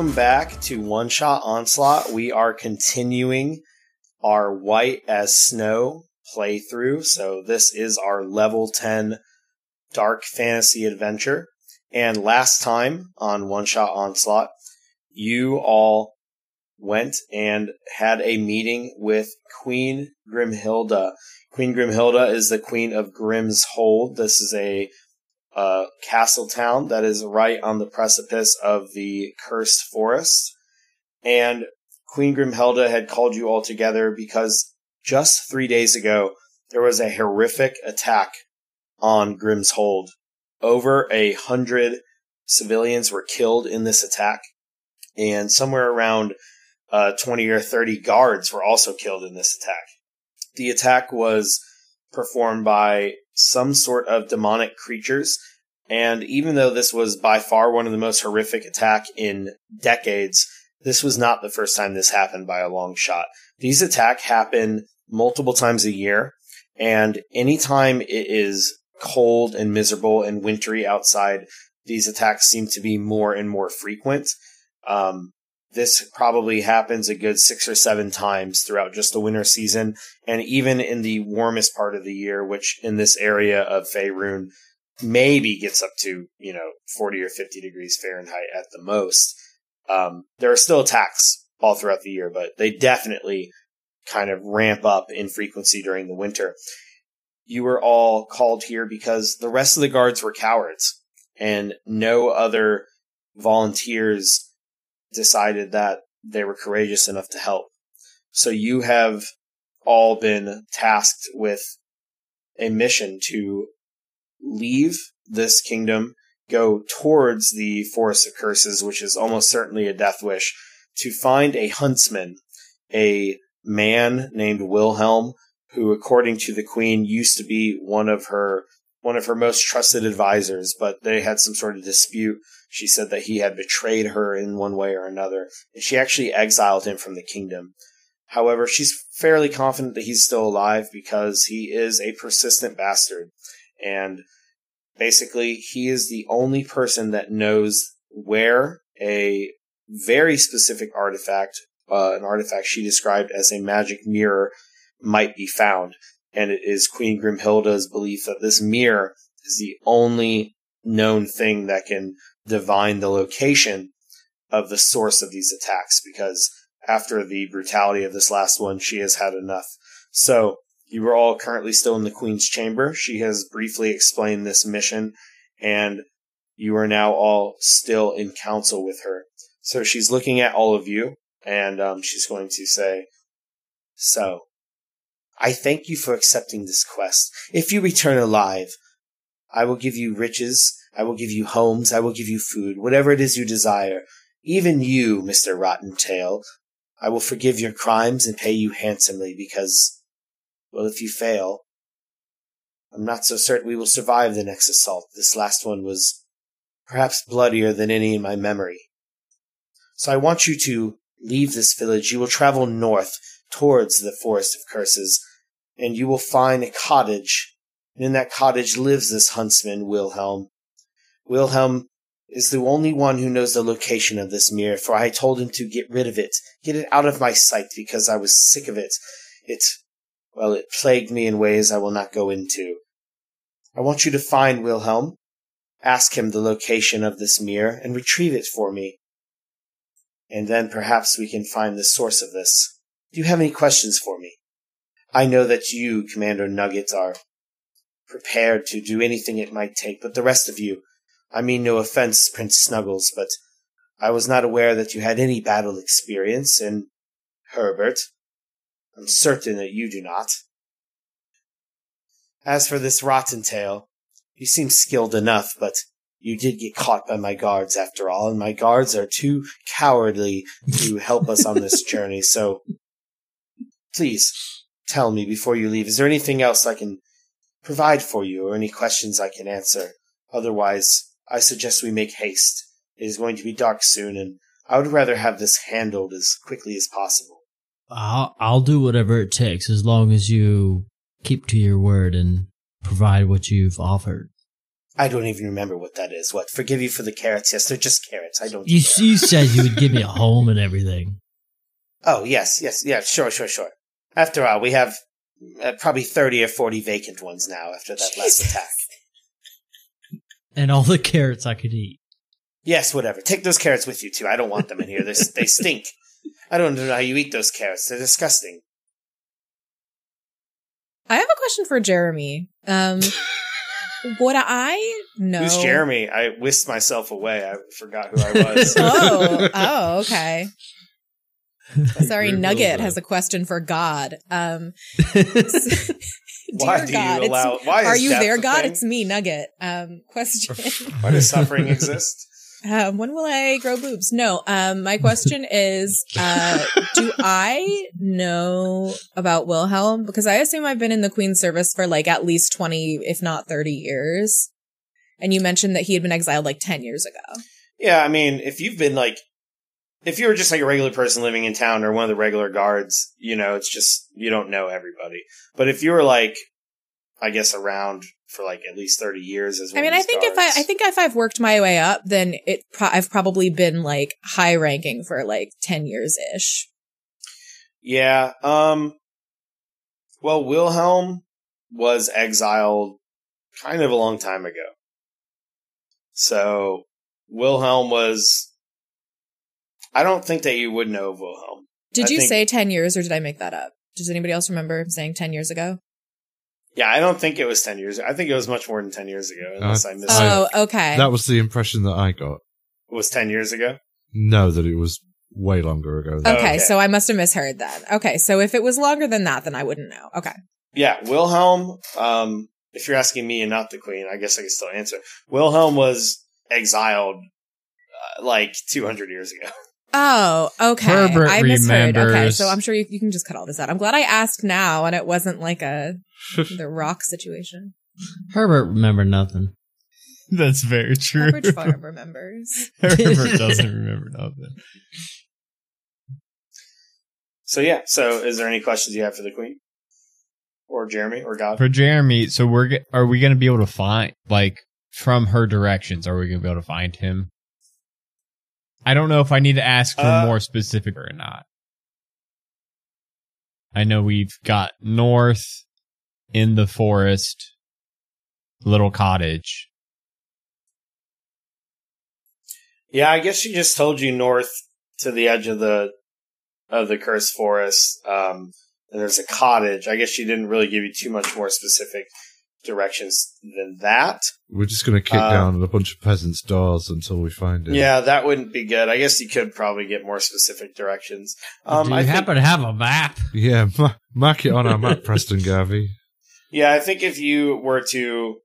Welcome back to One Shot Onslaught. We are continuing our White as Snow playthrough. So, this is our level 10 dark fantasy adventure. And last time on One Shot Onslaught, you all went and had a meeting with Queen Grimhilda. Queen Grimhilda is the queen of Grim's Hold. This is a uh, castle town that is right on the precipice of the cursed forest. And Queen Grimhilda had called you all together because just three days ago, there was a horrific attack on Grim's Hold. Over a hundred civilians were killed in this attack, and somewhere around uh, 20 or 30 guards were also killed in this attack. The attack was performed by some sort of demonic creatures. And even though this was by far one of the most horrific attack in decades, this was not the first time this happened by a long shot. These attacks happen multiple times a year, and anytime it is cold and miserable and wintry outside, these attacks seem to be more and more frequent. Um, this probably happens a good six or seven times throughout just the winter season, and even in the warmest part of the year, which in this area of Faerun maybe gets up to you know forty or fifty degrees Fahrenheit at the most. Um, there are still attacks all throughout the year, but they definitely kind of ramp up in frequency during the winter. You were all called here because the rest of the guards were cowards, and no other volunteers decided that they were courageous enough to help. So you have all been tasked with a mission to leave this kingdom, go towards the Forest of Curses, which is almost certainly a death wish, to find a huntsman, a man named Wilhelm, who, according to the queen, used to be one of her one of her most trusted advisors, but they had some sort of dispute. She said that he had betrayed her in one way or another, and she actually exiled him from the kingdom. However, she's fairly confident that he's still alive because he is a persistent bastard. And basically, he is the only person that knows where a very specific artifact, uh, an artifact she described as a magic mirror, might be found and it is Queen Grimhilda's belief that this mirror is the only known thing that can divine the location of the source of these attacks because after the brutality of this last one, she has had enough. So, you are all currently still in the Queen's chamber. She has briefly explained this mission, and you are now all still in council with her. So, she's looking at all of you, and um, she's going to say, So, I thank you for accepting this quest. If you return alive, I will give you riches, I will give you homes, I will give you food, whatever it is you desire. Even you, Mr. Rottentail, I will forgive your crimes and pay you handsomely because, well, if you fail, I'm not so certain we will survive the next assault. This last one was perhaps bloodier than any in my memory. So I want you to leave this village. You will travel north towards the Forest of Curses and you will find a cottage. And in that cottage lives this huntsman, Wilhelm. Wilhelm is the only one who knows the location of this mirror, for I told him to get rid of it, get it out of my sight, because I was sick of it. It, well, it plagued me in ways I will not go into. I want you to find Wilhelm, ask him the location of this mirror, and retrieve it for me. And then perhaps we can find the source of this. Do you have any questions for me? I know that you, Commander Nuggets, are prepared to do anything it might take, but the rest of you, I mean no offense, Prince Snuggles, but I was not aware that you had any battle experience, and Herbert, I'm certain that you do not. As for this Rottentail, you seem skilled enough, but you did get caught by my guards after all, and my guards are too cowardly to help us on this journey, so please tell me before you leave. Is there anything else I can provide for you or any questions I can answer? Otherwise, I suggest we make haste. It is going to be dark soon, and I would rather have this handled as quickly as possible. I'll, I'll do whatever it takes as long as you keep to your word and provide what you've offered. I don't even remember what that is. What? Forgive you for the carrots. Yes, they're just carrots. I don't. You, do you said you would give me a home and everything. Oh yes, yes, yeah. Sure, sure, sure. After all, we have uh, probably thirty or forty vacant ones now after that last attack. And all the carrots I could eat. Yes, whatever. Take those carrots with you too. I don't want them in here. They they stink. I don't know how you eat those carrots. They're disgusting. I have a question for Jeremy. Um, would I know? Who's Jeremy? I whisked myself away. I forgot who I was. Oh, oh, okay. Sorry, Nugget has a question for God. Um, Why dear do God, you allow? it's, Why are you there, God? thing? It's me, Nugget. Um, question. Why does suffering exist? Um, when will I grow boobs? No. Um, my question is, uh, do I know about Wilhelm? Because I assume I've been in the Queen's service for like at least 20, if not 30 years. And you mentioned that he had been exiled like 10 years ago. Yeah, I mean, if you've been like, if you were just like a regular person living in town or one of the regular guards, you know, it's just you don't know everybody. But if you were like, I guess around for like at least thirty years as I mean, I think if I, I think if I've worked my way up, then it, pro- I've probably been like high ranking for like 10 years ish. yeah, um, well, Wilhelm was exiled kind of a long time ago, so Wilhelm was. I don't think that you would know of Wilhelm. Did I you think- say 10 years or did I make that up? Does anybody else remember saying 10 years ago? Yeah, I don't think it was ten years. I think it was much more than ten years ago, unless I missed. Oh, okay. That was the impression that I got. it was ten years ago. No, that it was way longer ago. Okay, Okay. so I must have misheard then. Okay, so if it was longer than that, then I wouldn't know. Okay. Yeah, Wilhelm. Um, if you're asking me and not the Queen, I guess I can still answer. Wilhelm was exiled uh, like 200 years ago. Oh, okay. Herbert I misheard. Okay, so I'm sure you, you can just cut all this out. I'm glad I asked now and it wasn't like a the rock situation. Herbert remembered nothing. That's very true. Herbert Farm remembers. Herbert doesn't remember nothing. So yeah. So is there any questions you have for the Queen or Jeremy or God? For Jeremy, so we're are we going to be able to find like from her directions? Are we going to be able to find him? I don't know if I need to ask for Uh, more specific or not. I know we've got north in the forest, little cottage. Yeah, I guess she just told you north to the edge of the of the cursed forest. Um, and there's a cottage. I guess she didn't really give you too much more specific directions than that. We're just going to kick Uh, down a bunch of peasants' doors until we find it. Yeah, that wouldn't be good. I guess you could probably get more specific directions. Um, Do you I think, happen to have a map? Yeah, ma- mark it on our map, Preston Garvey. yeah, I think if you were to,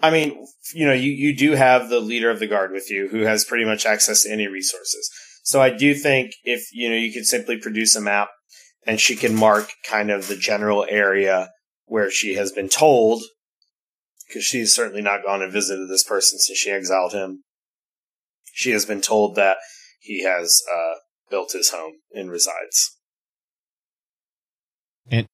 I mean, you know, you, you do have the leader of the guard with you who has pretty much access to any resources. So I do think if, you know, you could simply produce a map and she can mark kind of the general area where she has been told, because she's certainly not gone and visited this person since she exiled him. She has been told that he has uh, built his home and resides. And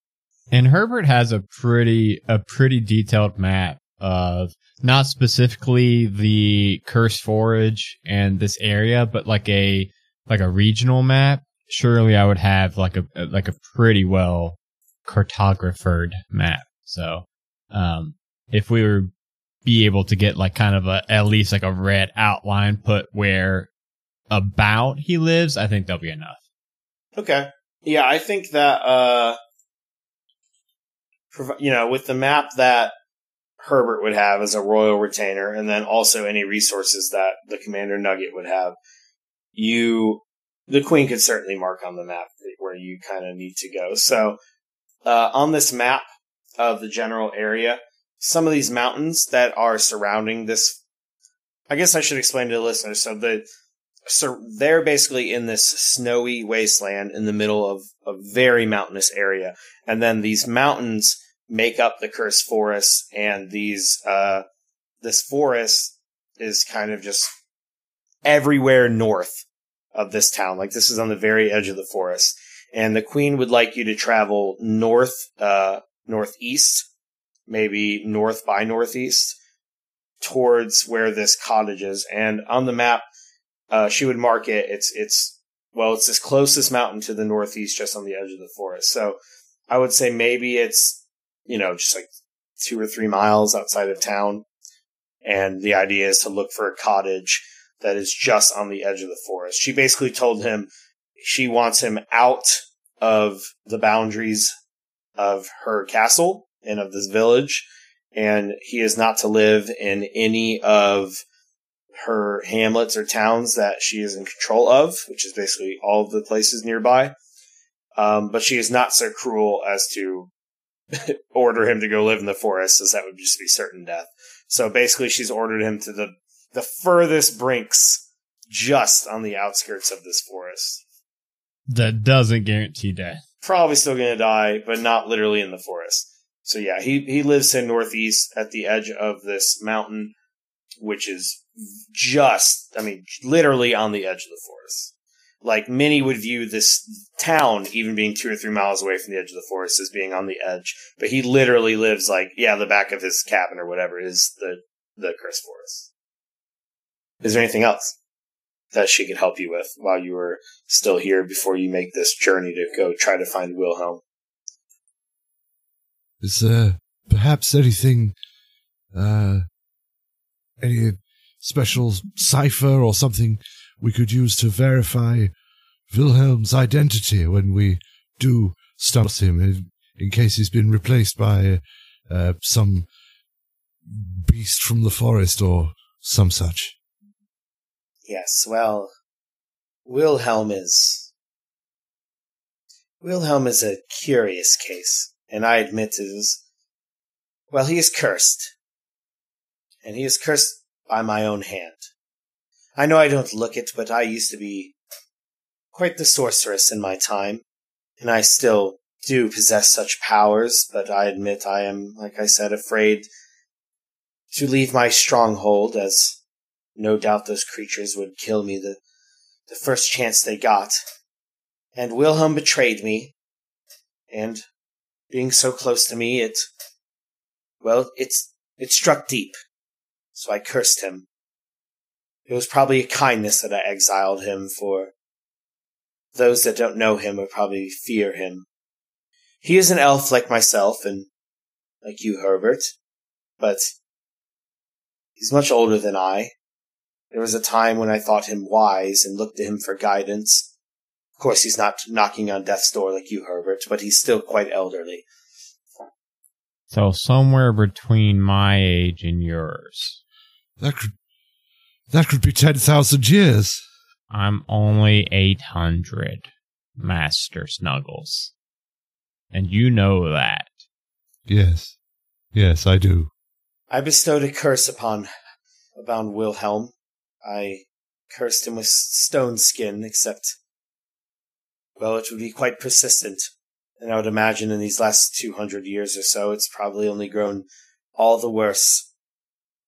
and Herbert has a pretty a pretty detailed map of not specifically the cursed forage and this area, but like a like a regional map. Surely I would have like a like a pretty well cartographed map. So um if we were be able to get like kind of a at least like a red outline put where about he lives, I think that'll be enough. Okay. Yeah, I think that uh you know, with the map that Herbert would have as a royal retainer and then also any resources that the commander nugget would have, you the queen could certainly mark on the map where you kind of need to go. So, uh on this map of the general area, some of these mountains that are surrounding this I guess I should explain to the listeners. So the so they're basically in this snowy wasteland in the middle of a very mountainous area. And then these mountains make up the cursed forest and these uh this forest is kind of just everywhere north of this town. Like this is on the very edge of the forest and the queen would like you to travel north uh northeast maybe north by northeast towards where this cottage is. And on the map, uh, she would mark it. It's it's well, it's this closest mountain to the northeast, just on the edge of the forest. So I would say maybe it's you know just like two or three miles outside of town. And the idea is to look for a cottage that is just on the edge of the forest. She basically told him she wants him out of the boundaries of her castle and of this village, and he is not to live in any of her hamlets or towns that she is in control of, which is basically all of the places nearby. Um, but she is not so cruel as to order him to go live in the forest, as that would just be certain death. So basically, she's ordered him to the the furthest brinks, just on the outskirts of this forest. That doesn't guarantee death. Probably still going to die, but not literally in the forest. So yeah, he he lives in northeast at the edge of this mountain, which is just, I mean, literally on the edge of the forest. Like many would view this town, even being two or three miles away from the edge of the forest, as being on the edge. But he literally lives like, yeah, the back of his cabin or whatever is the the cursed forest. Is there anything else that she could help you with while you were still here before you make this journey to go try to find Wilhelm? Is there perhaps anything, uh, any special cipher or something we could use to verify Wilhelm's identity when we do start him, in, in case he's been replaced by uh, some beast from the forest or some such? Yes, well, Wilhelm is. Wilhelm is a curious case, and I admit it is. Well, he is cursed. And he is cursed by my own hand. I know I don't look it, but I used to be quite the sorceress in my time, and I still do possess such powers, but I admit I am, like I said, afraid to leave my stronghold, as no doubt those creatures would kill me the, the first chance they got. And Wilhelm betrayed me, and being so close to me, it, well, it's, it struck deep. So I cursed him. It was probably a kindness that I exiled him, for those that don't know him would probably fear him. He is an elf like myself, and like you, Herbert, but he's much older than I. There was a time when I thought him wise and looked to him for guidance. Of course, he's not knocking on death's door like you, Herbert, but he's still quite elderly. So somewhere between my age and yours. That could, that could be 10,000 years. I'm only 800, Master Snuggles. And you know that. Yes. Yes, I do. I bestowed a curse upon upon Wilhelm. I cursed him with stone skin, except well, it would be quite persistent. And I would imagine in these last two hundred years or so, it's probably only grown all the worse.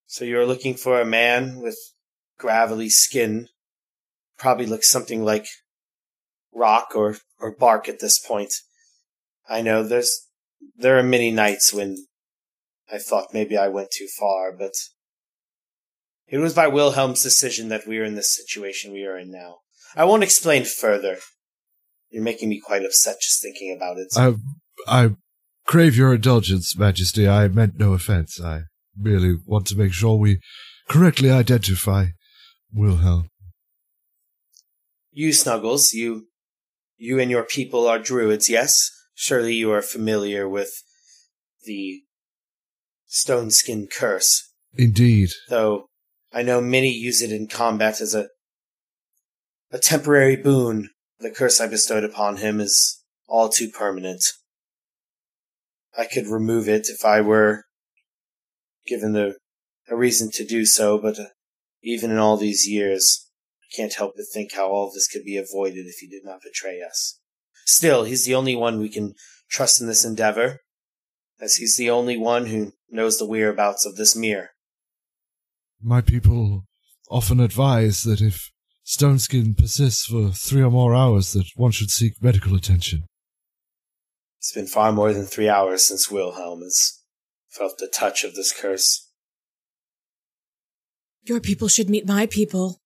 So you're looking for a man with gravelly skin, probably looks something like rock or, or bark at this point. I know there's there are many nights when I thought maybe I went too far, but it was by Wilhelm's decision that we are in this situation we are in now. I won't explain further. You're making me quite upset just thinking about it. I, I crave your indulgence, Majesty. I meant no offense. I merely want to make sure we correctly identify Wilhelm. You, Snuggles, you, you and your people are druids, yes? Surely you are familiar with the stone skin curse. Indeed. Though I know many use it in combat as a a temporary boon. The curse I bestowed upon him is all too permanent. I could remove it if I were given the a reason to do so, but uh, even in all these years, I can't help but think how all this could be avoided if he did not betray us. Still, he's the only one we can trust in this endeavor, as he's the only one who knows the whereabouts of this mirror. My people often advise that if stone skin persists for three or more hours, that one should seek medical attention. It's been far more than three hours since Wilhelm has felt the touch of this curse. Your people should meet my people.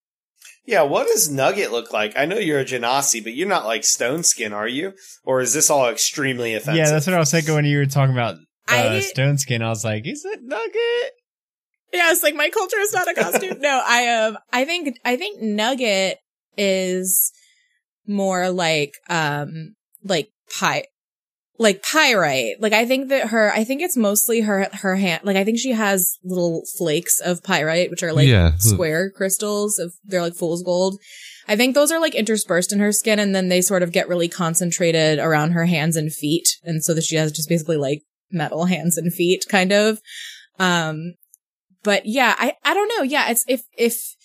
Yeah, what does Nugget look like? I know you're a Genasi, but you're not like Stone Skin, are you? Or is this all extremely offensive? Yeah, that's what I was thinking when you were talking about uh, I- stone skin. I was like, is it Nugget? Yeah, it's like my culture is not a costume. no, I um I think I think Nugget is more like um like pie like pyrite. Like I think that her I think it's mostly her her hand like I think she has little flakes of pyrite which are like Yeah. square crystals of they're like fool's gold. I think those are like interspersed in her skin and then they sort of get really concentrated around her hands and feet and so that she has just basically like metal hands and feet kind of. Um but yeah, I I don't know. Yeah, it's if if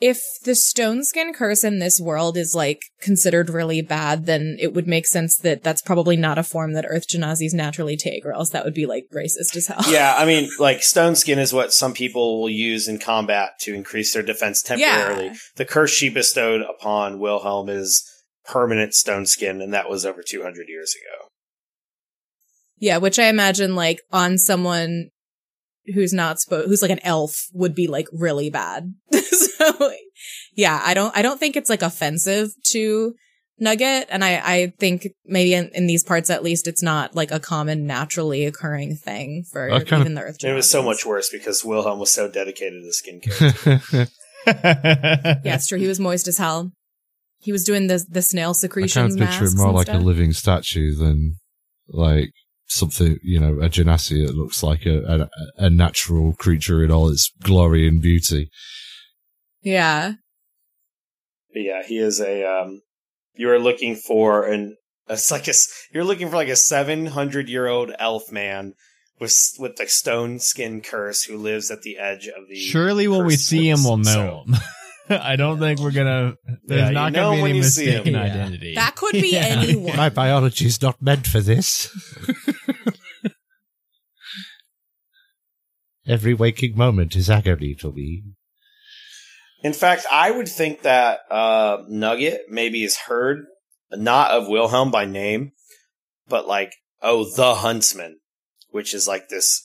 if the stone skin curse in this world is like considered really bad, then it would make sense that that's probably not a form that Earth Genasis naturally take, or else that would be like racist as hell. yeah, I mean, like Stone Skin is what some people will use in combat to increase their defense temporarily. Yeah. The curse she bestowed upon Wilhelm is permanent Stone Skin, and that was over 200 years ago. Yeah, which I imagine like on someone who's not supposed, who's like an elf would be like really bad. so yeah, I don't, I don't think it's like offensive to Nugget. And I, I think maybe in, in these parts at least, it's not like a common naturally occurring thing for I kind of- even the Earth. It was so much worse because Wilhelm was so dedicated to skincare. Yeah, it's true. He was moist as hell. He was doing the the snail I secretions. kind of picture it masks more and like a living statue than like something, you know, a genasi that looks like a, a, a natural creature in all its glory and beauty. Yeah. But yeah, he is a. Um, you are looking for an. It's like a, You're looking for like a 700 year old elf man with with the stone skin curse who lives at the edge of the. Surely when we see him, we'll So- know him. I don't think we're gonna. There's Yeah, you not know gonna be when any you see him. mistaken Yeah. identity. That could be Yeah. anyone. My biology's not meant for this. Every waking moment is agony to me. In fact, I would think that uh, Nugget maybe is heard not of Wilhelm by name, but like oh the Huntsman, which is like this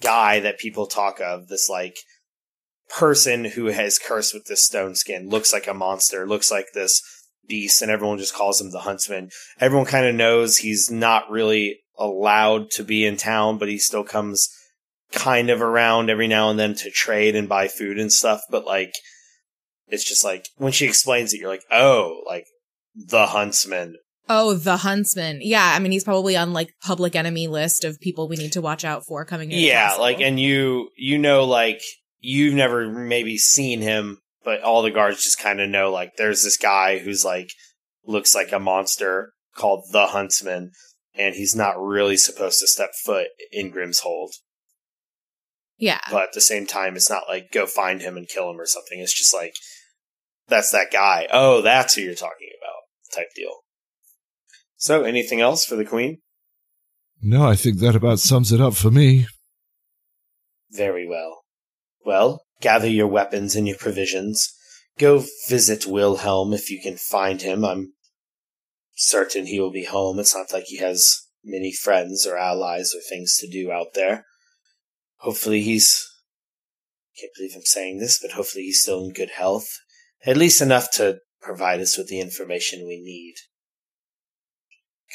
guy that people talk of. This like person who has cursed with this stone skin, looks like a monster, looks like this beast, and everyone just calls him the Huntsman. Everyone kind of knows he's not really allowed to be in town, but he still comes kind of around every now and then to trade and buy food and stuff. But like, it's just like when she explains it, you're like, oh, like the Huntsman. Oh, the huntsman. Yeah, I mean he's probably on like public enemy list of people we need to watch out for coming in. Yeah, like, and you you know, like you've never maybe seen him, but all the guards just kind of know, like, there's this guy who's like looks like a monster called the Huntsman, and he's not really supposed to step foot in Grimshold. yeah, but at the same time, it's not like go find him and kill him or something. It's just like that's that guy. Oh, that's who you're talking about, type deal. So, anything else for the queen? No, I think that about sums it up for me. Very well. Well, gather your weapons and your provisions. Go visit Wilhelm if you can find him. I'm certain he will be home. It's not like he has many friends or allies or things to do out there. Hopefully he's I can't believe I'm saying this, but hopefully he's still in good health. At least enough to provide us with the information we need.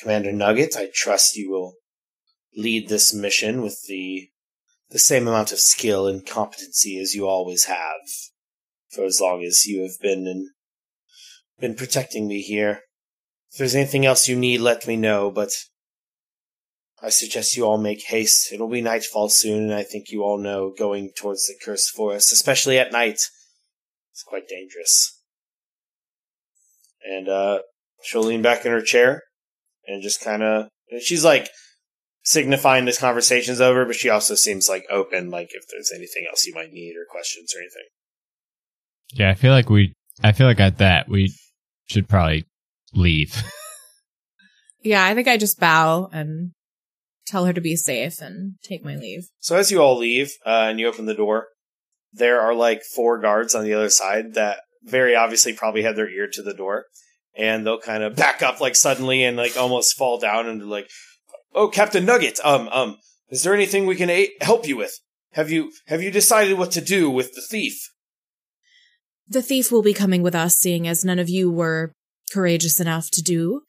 Commander Nugget, I trust you will lead this mission with the the same amount of skill and competency as you always have for as long as you have been and been protecting me here. If there's anything else you need, let me know, but I suggest you all make haste. It'll be nightfall soon, and I think you all know going towards the cursed forest, especially at night, is quite dangerous. And uh she'll lean back in her chair and just kind of she's like signifying this conversation's over, but she also seems like open, like if there's anything else you might need or questions or anything. Yeah, I feel like we. I feel like at that we should probably leave. yeah. I think I just bow and tell her to be safe and take my leave. So as you all leave uh, and you open the door, there are like four guards on the other side that very obviously probably had their ear to the door, and they'll kind of back up like suddenly and like almost fall down and like, "Oh, Captain Nugget, um, um, is there anything we can a- help you with? Have you have you decided what to do with the thief? the thief will be coming with us, seeing as none of you were courageous enough to do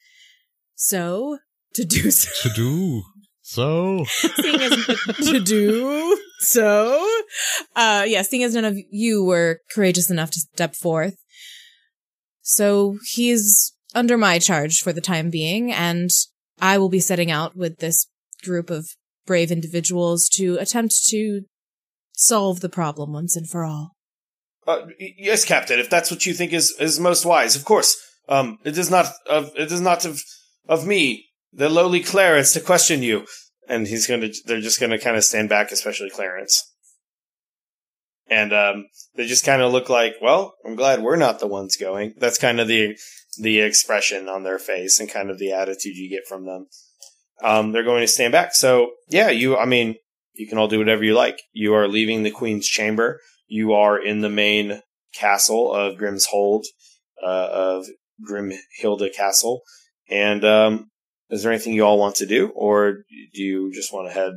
so. To do so. To do so. seeing as to do so. Uh, yeah, seeing as none of you were courageous enough to step forth. So he's under my charge for the time being, and I will be setting out with this group of brave individuals to attempt to solve the problem once and for all. Uh, yes, Captain. If that's what you think is is most wise, of course. Um, it is not of it is not of of me, the lowly Clarence, to question you. And he's gonna. They're just gonna kind of stand back, especially Clarence. And um, they just kind of look like, well, I'm glad we're not the ones going. That's kind of the the expression on their face and kind of the attitude you get from them. Um, they're going to stand back. So yeah, you. I mean, you can all do whatever you like. You are leaving the Queen's chamber you are in the main castle of Grimm's Hold, uh, of Grimhilda Castle. And um, is there anything you all want to do, or do you just want to head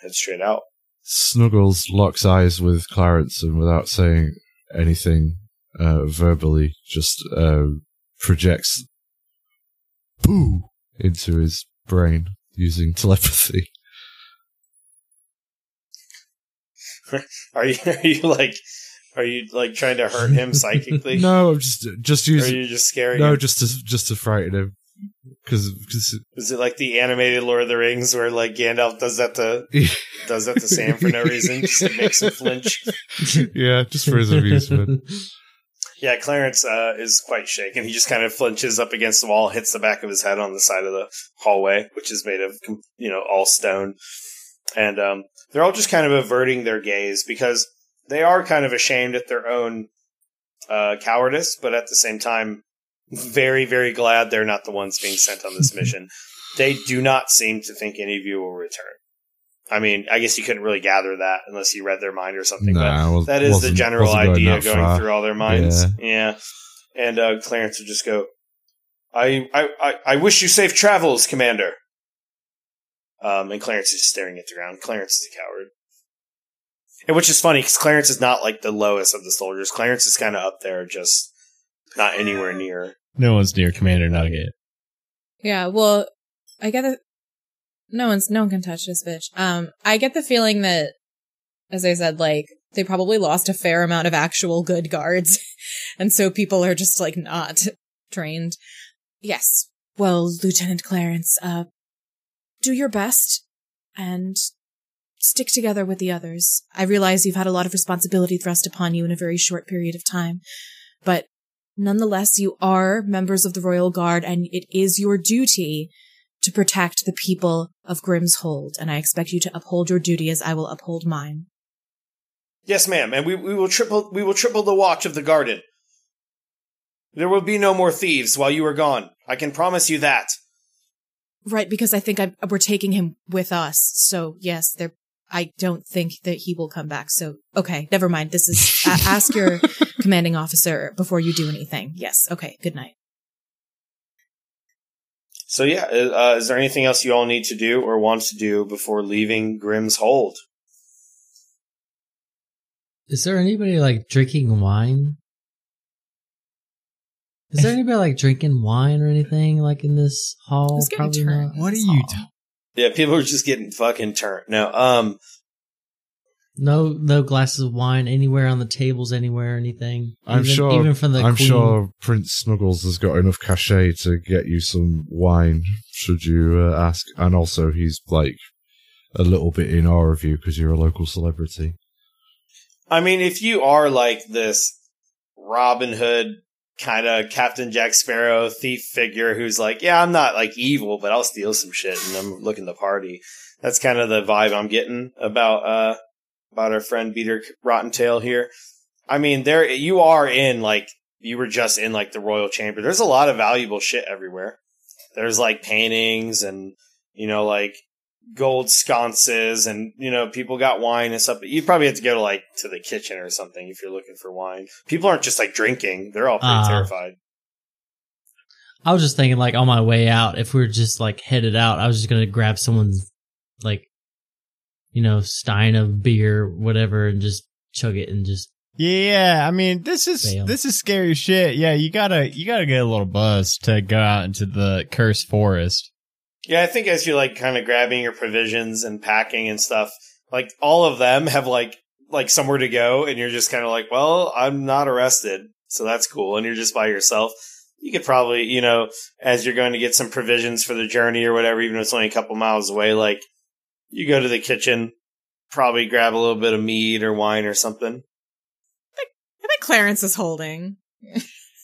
head straight out? Snuggles locks eyes with Clarence and without saying anything uh, verbally, just uh, projects boo into his brain using telepathy. Are you are you like are you like trying to hurt him psychically? no, I'm just just Or are using you just scaring no, him? just to just to frighten him because Is it like the animated Lord of the Rings where like Gandalf does that to does that to Sam for no reason, just to make him flinch? yeah, just for his amusement. Yeah, Clarence uh, is quite shaken. He just kind of flinches up against the wall, hits the back of his head on the side of the hallway, which is made of, you know, all stone. And um, they're all just kind of averting their gaze because they are kind of ashamed at their own uh, cowardice, but at the same time, very, very glad they're not the ones being sent on this mission. They do not seem to think any of you will return. I mean, I guess you couldn't really gather that unless you read their mind or something, but was- that is the general going idea going, far. through all their minds. Yeah. Yeah. And uh, Clarence would just go, I, I, I, I wish you safe travels, Commander. Um, and Clarence is just staring at the ground. Clarence is a coward. And which is funny because Clarence is not like the lowest of the soldiers. Clarence is kind of up there, just not anywhere near. No one's near Commander Nugget. Yeah, well, I get it. No one's, no one can touch this bitch. Um, I get the feeling that, as I said, like, they probably lost a fair amount of actual good guards. and so people are just, like, not trained. Yes. Well, Lieutenant Clarence, uh, do your best and stick together with the others. I realize you've had a lot of responsibility thrust upon you in a very short period of time, but Nonetheless, you are members of the Royal Guard and it is your duty to protect the people of Grimm's Hold, and I expect you to uphold your duty as I will uphold mine. Yes, ma'am, and we, we will triple we will triple the watch of the garden. There will be no more thieves while you are gone. I can promise you that. Right, because I think I, we're taking him with us. So yes, there. I don't think that he will come back. So okay, never mind. This is a- ask your commanding officer before you do anything. Yes. Okay. Good night. So yeah, uh, is there anything else you all need to do or want to do before leaving Grimm's Hold? Is there anybody like drinking wine? Is there anybody like drinking wine or anything like in this hall? Who's getting Probably turned? not. What are you all. ta- Yeah, people are just getting fucking turned. No, um, No, no glasses of wine anywhere on the tables, anywhere, anything. I'm Even- sure. Even from the I'm queen. sure Prince Snuggles has got enough cachet to get you some wine, should you uh, ask. And also, he's like a little bit in awe of you because you're a local celebrity. I mean, if you are like this Robin Hood kind of Captain Jack Sparrow thief figure who's like, yeah, I'm not like evil, but I'll steal some shit and I'm looking to party. That's kind of the vibe I'm getting about uh about our friend Peter Rottentail here. I mean, there you are in like you were just in like the royal chamber. There's a lot of valuable shit everywhere. There's like paintings and you know like gold sconces and you know people got wine and stuff but you probably have to go to like to the kitchen or something if you're looking for wine people aren't just like drinking they're all pretty Ah. terrified I was just thinking, like, on my way out, if we are just like headed out, I was just gonna grab someone's, like, you know, stein of beer, whatever, and just chug it and just Yeah, I mean, this is Fail. this is scary shit. Yeah, you gotta you gotta get a little buzz to go out into the cursed forest. Yeah, I think as you're like kind of grabbing your provisions and packing and stuff, like all of them have like like somewhere to go, and you're just kind of like, well, I'm not arrested, so that's cool, and you're just by yourself. You could probably, you know, as you're going to get some provisions for the journey or whatever, even if it's only a couple miles away, like you go to the kitchen, probably grab a little bit of meat or wine or something. I bet Clarence is holding.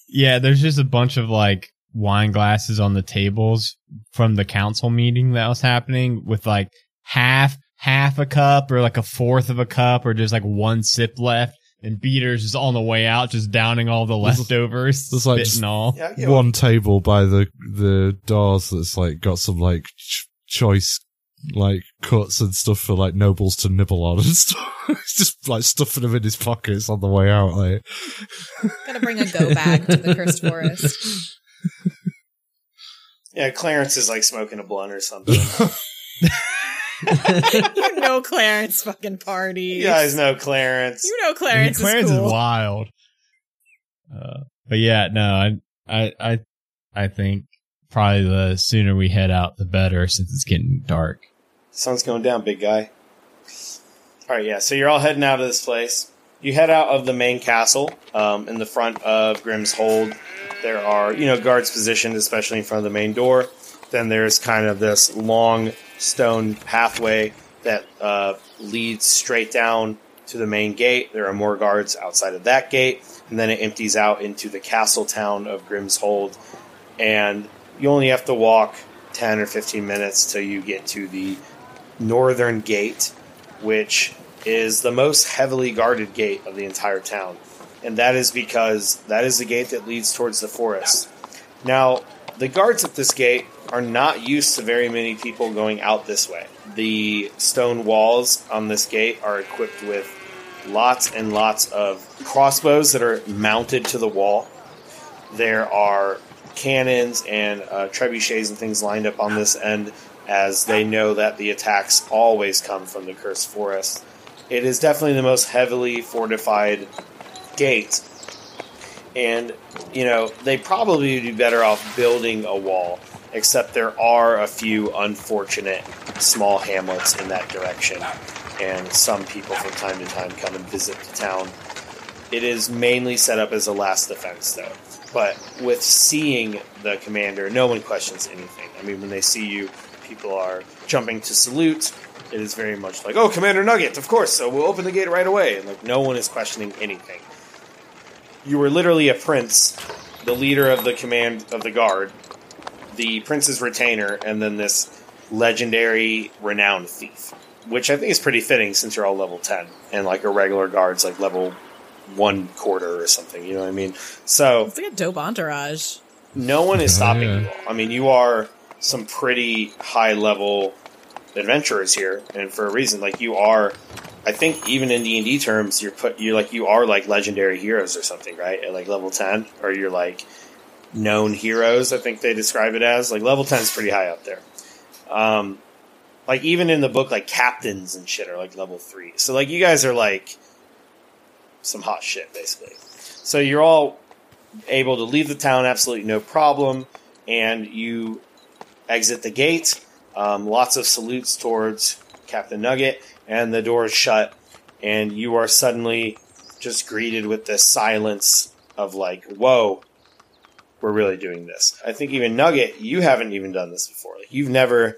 Yeah, there's just a bunch of like wine glasses on the tables from the council meeting that was happening with like half half a cup or like a fourth of a cup or just like one sip left. And Beater's just on the way out, just downing all the leftovers, there's, like, just- all. Yeah, One table by the the doors that's like got some like ch- choice like cuts and stuff for like nobles to nibble on and stuff. He's just like stuffing them in his pockets on the way out. Like Gotta bring a go bag to the cursed forest. Yeah, Clarence is like smoking a blunt or something. you know Clarence fucking party. you guys know Clarence. You know Clarence, Clarence is is wild. Uh, but yeah, no, I, I, I, I think probably the sooner we head out, the better, since it's getting dark. Sun's going down, big guy. All right, yeah. So you're all heading out of this place. You head out of the main castle. Um, in the front of Grimm's Hold, there are you know guards positioned, especially in front of the main door. Then there's kind of this long stone pathway that uh, leads straight down to the main gate. There are more guards outside of that gate, and then it empties out into the castle town of Grimm's Hold. And you only have to walk 10 or 15 minutes till you get to the northern gate, which is the most heavily guarded gate of the entire town. And that is because that is the gate that leads towards the forest. Now, the guards at this gate are not used to very many people going out this way. The stone walls on this gate are equipped with lots and lots of crossbows that are mounted to the wall. There are cannons and uh, trebuchets and things lined up on this end as they know that the attacks always come from the cursed forest. It is definitely the most heavily fortified gate, and you know they probably would be better off building a wall. Except there are a few unfortunate small hamlets in that direction, and some people from time to time come and visit the town. It is mainly set up as a last defense, though. But with seeing the commander, no one questions anything. I mean, when they see you, people are jumping to salute. It is very much like, "Oh, Commander Nugget, of course." So we'll open the gate right away, and like no one is questioning anything. You were literally a prince, the leader of the command of the guard, the prince's retainer, and then this legendary renowned thief, which I think is pretty fitting since you're all level ten, and like a regular guard's like level one quarter or something. You know what I mean? So It's like a dope entourage. no one is Oh, stopping yeah. you all. I mean, you are some pretty high level adventurers here, and for a reason. Like you are, I think even in D and D terms, you're put you like you are like legendary heroes or something, right? At like level ten, or you're like known heroes. I think they describe it as like level ten is pretty high up there. Um, like even in the book, like captains and shit are like level three. So like you guys are like some hot shit, basically. So you're all able to leave the town absolutely no problem, and you exit the gate. Um, lots of salutes towards Captain Nugget, and the door is shut, and you are suddenly just greeted with this silence of like, "Whoa, we're really doing this." I think even Nugget, you haven't even done this before. Like you've never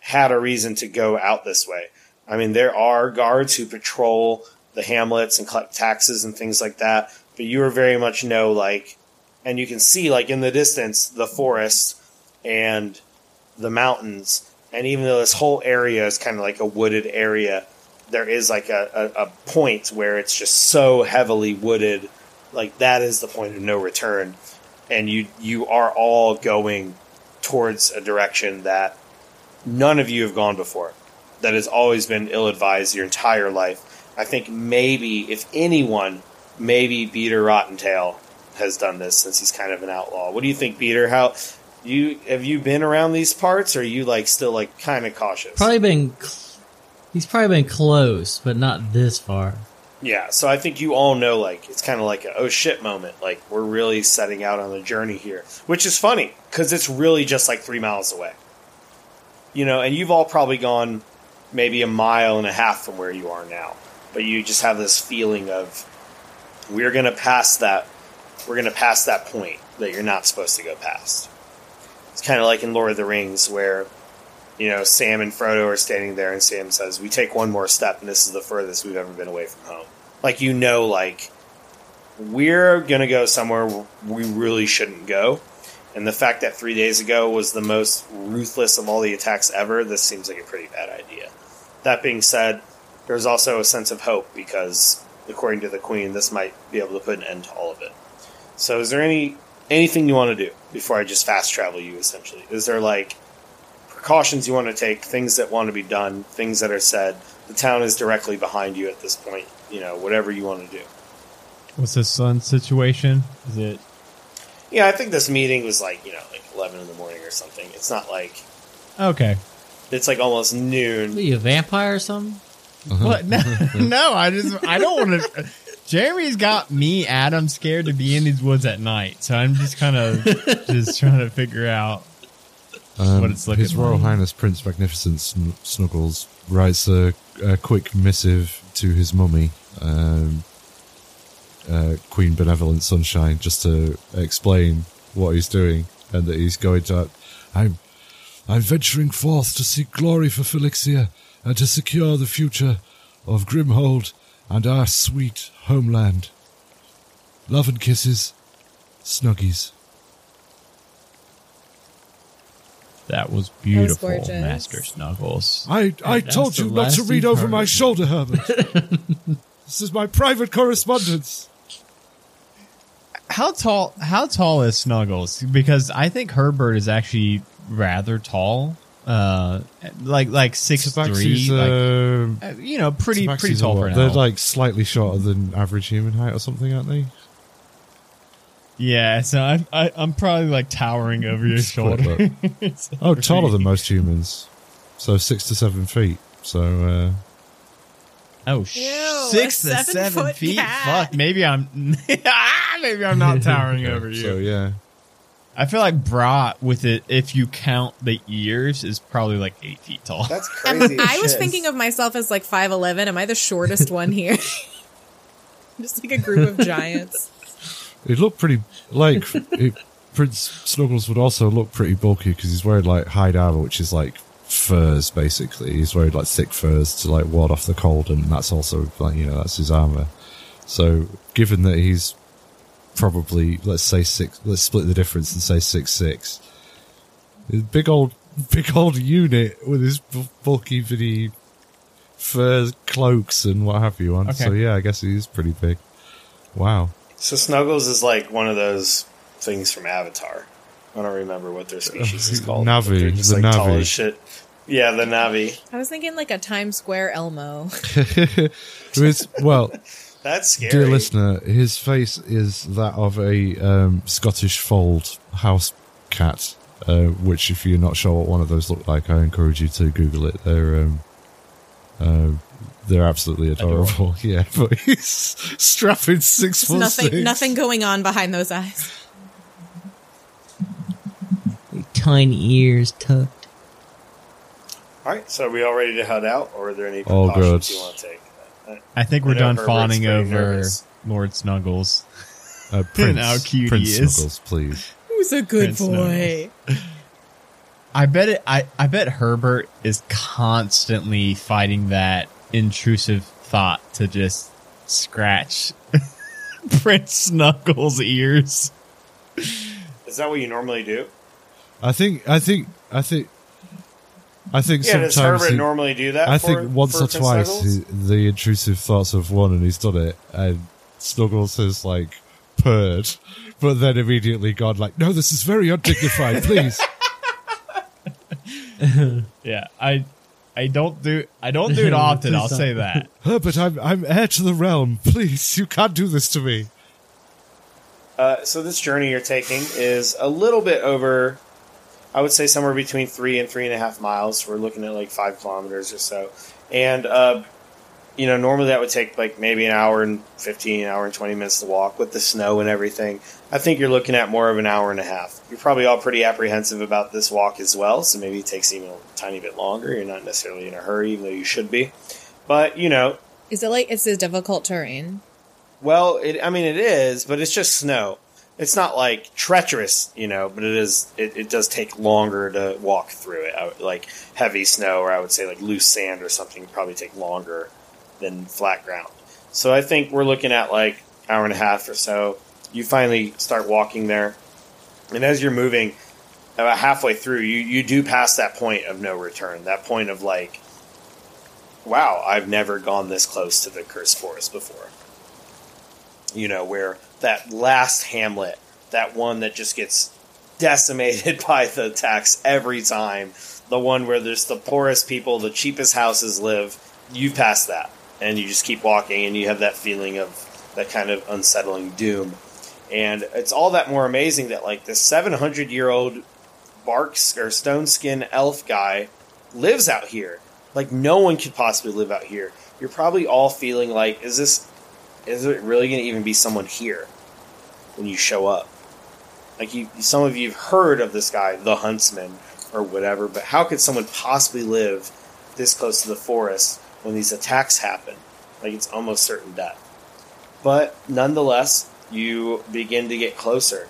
had a reason to go out this way. I mean, there are guards who patrol the hamlets and collect taxes and things like that, but you are very much no like, and you can see like in the distance the forest and the mountains, and even though this whole area is kind of like a wooded area, there is like a, a, a point where it's just so heavily wooded, like that is the point of no return, and you you are all going towards a direction that none of you have gone before. That has always been ill advised your entire life. I think maybe, if anyone, maybe Beater Rottentail has done this since he's kind of an outlaw. What do you think, Beater? How you have you been around these parts? Or are you like still like kind of cautious? Probably been. Cl- he's probably been close, but not this far. Yeah, so I think you all know, like, it's kind of like a oh shit moment. Like, we're really setting out on a journey here. Which is funny, because it's really just like three miles away. You know, and you've all probably gone maybe a mile and a half from where you are now. But you just have this feeling of, we're going to pass that, we're going to pass that point that you're not supposed to go past. It's kind of like in Lord of the Rings, where you know, Sam and Frodo are standing there, and Sam says, "We take one more step, and this is the furthest we've ever been away from home." Like you know, like we're gonna go somewhere we really shouldn't go, and the fact that three days ago was the most ruthless of all the attacks ever, this seems like a pretty bad idea. That being said, there's also a sense of hope because, according to the Queen, this might be able to put an end to all of it. So, is there any anything you want to do before I just fast travel you? Essentially, is there like precautions you want to take, things that want to be done, things that are said. The town is directly behind you at this point. You know, whatever you want to do. What's the sun situation? Is it? Yeah, I think this meeting was like you know like eleven in the morning or something. It's not like Okay. it's like almost noon. Are you a vampire or something? Uh-huh. What? No, no, I just I don't want to. Jeremy's got me, Adam, scared to be in these woods at night. So I'm just kind of just trying to figure out. Um, what it's looking His Royal like. Highness Prince Magnificent Sn- Snuggles writes a, a quick missive to his mummy, um, uh, Queen Benevolent Sunshine, just to explain what he's doing and that he's going to. I'm, I'm venturing forth to seek glory for Felixia and to secure the future of Grimhold and our sweet homeland. Love and kisses, Snuggies. That was beautiful, gorgeous. Master Snuggles. I, I that's told you not to read over my shoulder, Herbert. this is my private correspondence. How tall? How tall is Snuggles? Because I think Herbert is actually rather tall. Uh, like like six three. Tabaxi's, Like, um, uh, you know, pretty Tabaxi's pretty tall what? for They're now. like slightly shorter than average human height or something, aren't they? yeah, so I'm I, I'm probably like towering over your shoulder. So Oh, taller than most humans. So six to seven feet. So, uh, Oh, Ew, six to seven seven-foot feet. cat. Fuck, maybe I'm Ah, maybe I'm not towering over you. so yeah. I feel like Bra with it, if you count the ears, is probably like eight feet tall. That's Am- crazy. as I was thinking of myself as like 5'11. Am I the shortest one here? Just like a group of giants. It looked pretty, like, it, Prince Snuggles would also look pretty bulky because he's wearing like hide armor, which is like furs basically. He's wearing like thick furs to like ward off the cold, and that's also like you know that's his armor. So given that he's probably let's say six, let's split the difference and say six six. Big old, big old unit with his bulky, bitty fur cloaks and what have you on. Okay. So yeah, I guess he is pretty big. Wow. So Snuggles is like one of those things from Avatar. I don't remember what their species is called. Na'vi, they're just the like tall Na'vi. as shit. Yeah, the Na'vi. I was thinking like a Times Square Elmo. With- well, That's scary. dear listener, his face is that of a um, Scottish fold house cat. Uh, which, if you're not sure what one of those look like, I encourage you to Google it. They're um, uh, they're absolutely adorable. Yeah, but he's strapping six There's foot nothing, six. nothing going on behind those eyes. Tiny ears tucked. All right, so are we all ready to head out, or are there any All precautions good. you want to take? I think we're done fawning over nervous. Lord Snuggles. Uh, Prince, how cute Prince he is. Snuggles, please. Who's a good Prince boy? I bet it. I, I bet Herbert is constantly fighting that intrusive thought to just scratch Prince Snuggles' ears. Is that what you normally do? I think, I think, I think, I think Yeah, does sometimes Herbert he- normally do that? I for- think once for or twice he, the intrusive thoughts have won and he's done it, and Snuggles has like purred, but then immediately gone like, "No, this is very undignified. Please." Yeah, I I don't do I don't do it often. I'll say that. Herbert, I'm I'm heir to the realm. Please, you can't do this to me. Uh, so this journey you're taking is a little bit over, I would say somewhere between three and three and a half miles. We're looking at like five kilometers or so, and uh, you know, normally that would take like maybe an hour and 15, an hour and 20 minutes to walk with the snow and everything. I think you're looking at more of an hour and a half. You're probably all pretty apprehensive about this walk as well, so maybe it takes even a tiny bit longer. You're not necessarily in a hurry, even though you should be. But, you know, Is it like it's a difficult terrain? well, it, I mean, it is, but it's just snow. It's not like treacherous, you know, but it is. It, it does take longer to walk through it. Like heavy snow, or I would say like loose sand or something, probably take longer than flat ground. So I think we're looking at like hour and a half or so. You finally start walking there, and as you're moving, about halfway through, you you do pass that point of no return. That point of like, wow, I've never gone this close to the cursed forest before you know, where that last hamlet, that one that just gets decimated by the attacks every time, the one where there's the poorest people, the cheapest houses live, you've passed that. And you just keep walking and you have that feeling of that kind of unsettling doom. And it's all that more amazing that, like, this 700 year old bark or stone skin elf guy lives out here. Like, no one could possibly live out here. You're probably all feeling like, is this is it really going to even be someone here when you show up? Like you, some of you've heard of this guy, the Huntsman, or whatever, but how could someone possibly live this close to the forest when these attacks happen? Like it's almost certain death. But nonetheless, you begin to get closer.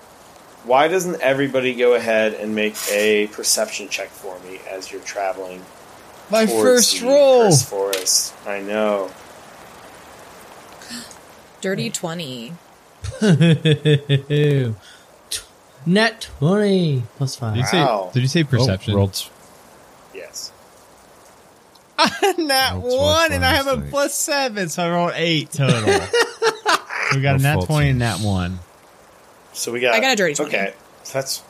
Why doesn't everybody go ahead and make a perception check for me as you're traveling? My first roll. forest. I know. Dirty hmm. 20. Net 20 plus Did 5. you say? Wow. Did you say oh, perception? Oh, rolled Yes. nat Rolled one, and I have a twice, plus seven, so I rolled eight total. we got a No nat fault. twenty and nat one. So we got. I got a dirty 20. Okay, so that's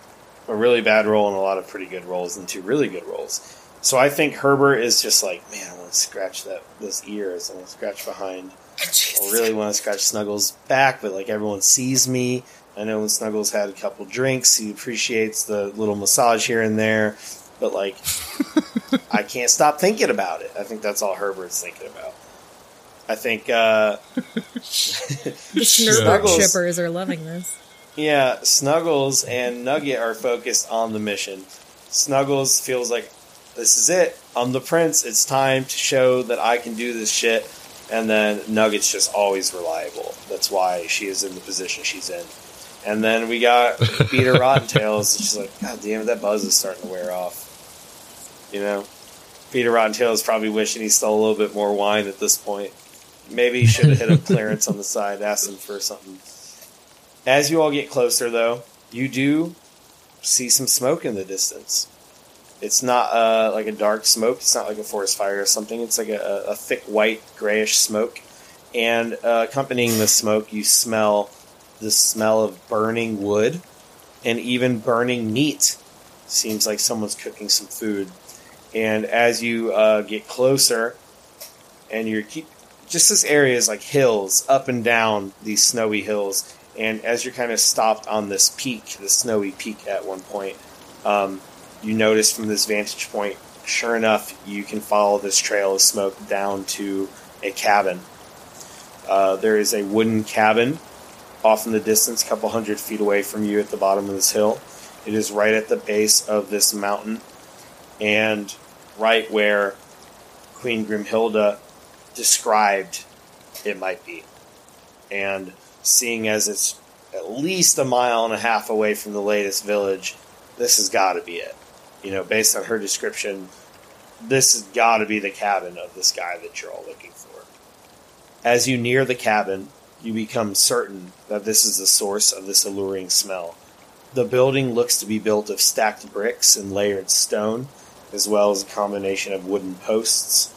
a really bad roll and a lot of pretty good rolls and two really good rolls. So I think Herbert is just like, man, I want to scratch that those ears. I want to scratch behind. I really want to scratch Snuggles' back, but like everyone sees me. I know when Snuggles had a couple drinks, he appreciates the little massage here and there, but like, I can't stop thinking about it. I think that's all Herbert's thinking about. I think uh, The Snuggles- shippers are loving this. Yeah, Snuggles and Nugget are focused on the mission. Snuggles feels like this is it. I'm the prince. It's time to show that I can do this shit. And then Nugget's just always reliable. That's why she is in the position she's in. And then we got Peter Rottentails. She's like, God damn it, that buzz is starting to wear off. You know? Peter Rottentail is probably wishing he stole a little bit more wine at this point. Maybe he should have hit up Clarence on the side, asked him for something. As you all get closer, though, you do see some smoke in the distance. It's not uh, like a dark smoke. It's not like a forest fire or something. It's like a, a thick white grayish smoke. And uh, accompanying the smoke, you smell the smell of burning wood and even burning meat. Seems like someone's cooking some food. And as you uh, get closer, and you're keep just this area is like hills up and down these snowy hills. And as you're kind of stopped on this peak, the snowy peak at one point, um, you notice from this vantage point, sure enough, you can follow this trail of smoke down to a cabin. Uh, there is a wooden cabin off in the distance, a couple hundred feet away from you at the bottom of this hill. It is right at the base of this mountain, and right where Queen Grimhilda described it might be. And seeing as it's at least a mile and a half away from the latest village, this has got to be it. You know, based on her description, this has got to be the cabin of this guy that you're all looking for. As you near the cabin, you become certain that this is the source of this alluring smell. The building looks to be built of stacked bricks and layered stone, as well as a combination of wooden posts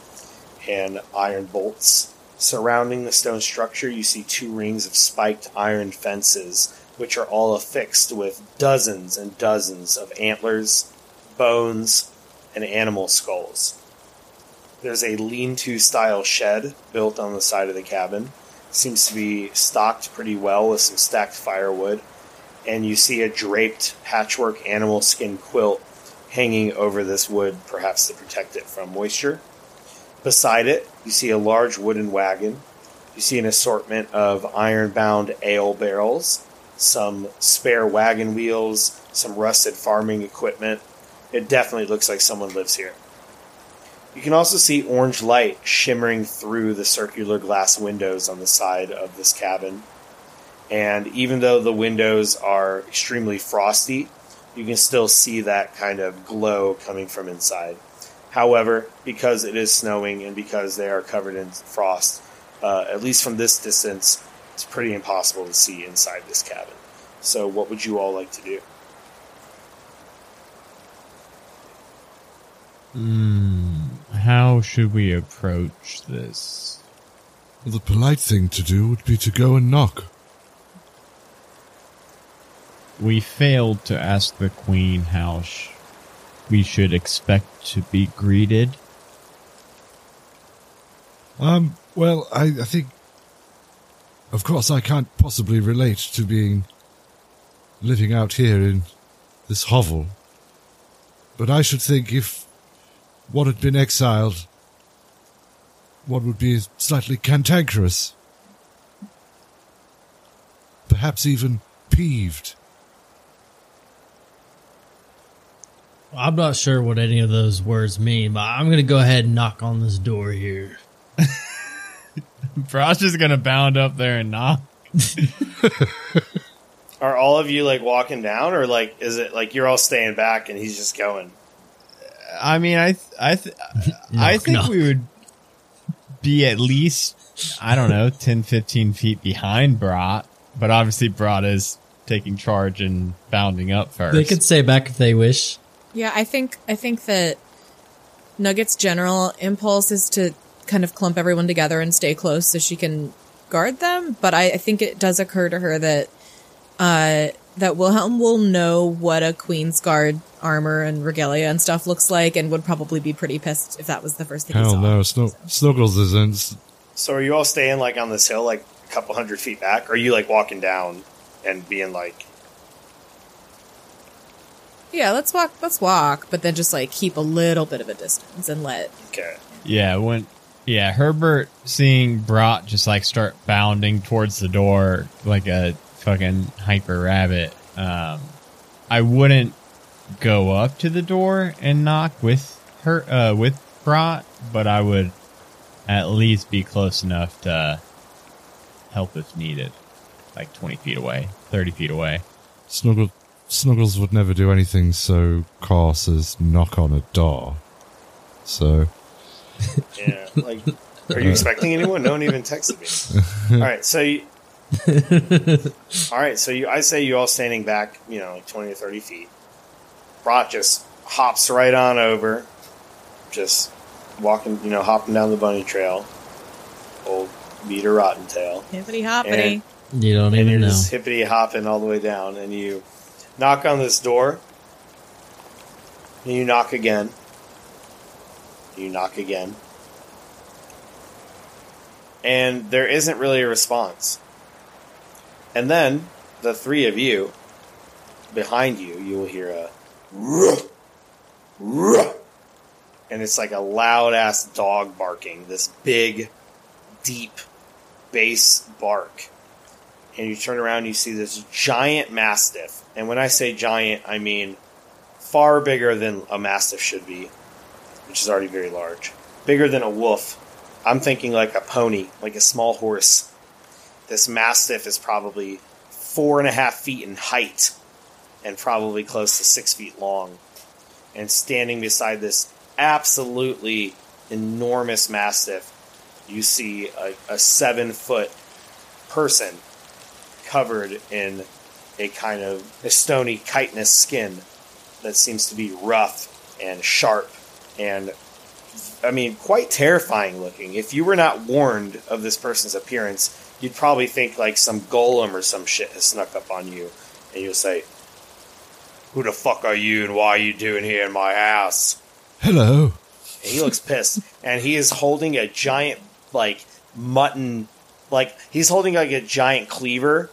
and iron bolts. Surrounding the stone structure, you see two rings of spiked iron fences, which are all affixed with dozens and dozens of antlers, bones, and animal skulls. There's a lean to style shed built on the side of the cabin. Seems to be stocked pretty well with some stacked firewood. And you see a draped patchwork animal skin quilt hanging over this wood, perhaps to protect it from moisture. Beside it, you see a large wooden wagon. You see an assortment of iron bound ale barrels, some spare wagon wheels, some rusted farming equipment. It definitely looks like someone lives here. You can also see orange light shimmering through the circular glass windows on the side of this cabin. And even though the windows are extremely frosty, you can still see that kind of glow coming from inside. However, because it is snowing and because they are covered in frost, uh, at least from this distance, it's pretty impossible to see inside this cabin. So, what would you all like to do? Hmm. How should we approach this? Well, the polite thing to do would be to go and knock. We failed to ask the queen how sh- we should expect to be greeted. Um, well, I, I think. Of course, I can't possibly relate to being. living out here in this hovel. But I should think if one had been exiled, one would be slightly cantankerous. Perhaps even peeved. I'm not sure what any of those words mean, but I'm going to go ahead and knock on this door here. Frost is gonna bound up there and knock. Are all of you like walking down, or like is it like you're all staying back and he's just going? I mean, I, th- I, th- I think knock. we would be at least, I don't know, 10, 15 feet behind Brat, but obviously Brat is taking charge and bounding up first. They could stay back if they wish. Yeah, I think I think that Nugget's general impulse is to kind of clump everyone together and stay close so she can guard them. But I, I think it does occur to her that uh, that Wilhelm will know what a Queen's Guard armor and regalia and stuff looks like, and would probably be pretty pissed if that was the first thing he Hell saw. no, Sno- Snuggles isn't. So are you all staying like on this hill, like a couple hundred feet back? Or are you like walking down and being like, Yeah, let's walk. Let's walk, but then just like keep a little bit of a distance and let. okay, Yeah, when yeah, Herbert seeing Brat just like start bounding towards the door like a fucking hyper rabbit. Um, I wouldn't go up to the door and knock with her uh, with Brat, but I would at least be close enough to help if needed, like twenty feet away, thirty feet away. Snuggle- Snuggles would never do anything so coarse as knock on a door. So, yeah, like, are you expecting anyone? No one even texted me. All right, so you, all right, so you, I say you all standing back, you know, like twenty or thirty feet. Brat just hops right on over, just walking, you know, hopping down the bunny trail. Old Peter Rottentail. Hippity hoppity. You don't and even you're know. just hippity hopping all the way down, and you knock on this door, and you knock again. You knock again, and there isn't really a response. And then the three of you, behind you, you will hear a "Ruh, ruh," and it's like a loud ass dog barking. This big, deep bass bark and you turn around you see this giant mastiff. And when I say giant, I mean far bigger than a mastiff should be, which is already very large. Bigger than a wolf. I'm thinking like a pony, like a small horse. This mastiff is probably four and a half feet in height and probably close to six feet long. And standing beside this absolutely enormous mastiff, you see a, a seven foot person covered in a kind of stony chitinous skin that seems to be rough and sharp and I mean quite terrifying looking. If you were not warned of this person's appearance, you'd probably think like some golem or some shit has snuck up on you and you'll say, Who the fuck are you and why are you doing here in my house? hello. And he looks pissed. And he is holding a giant, like, mutton. Like, he's holding, like, a giant cleaver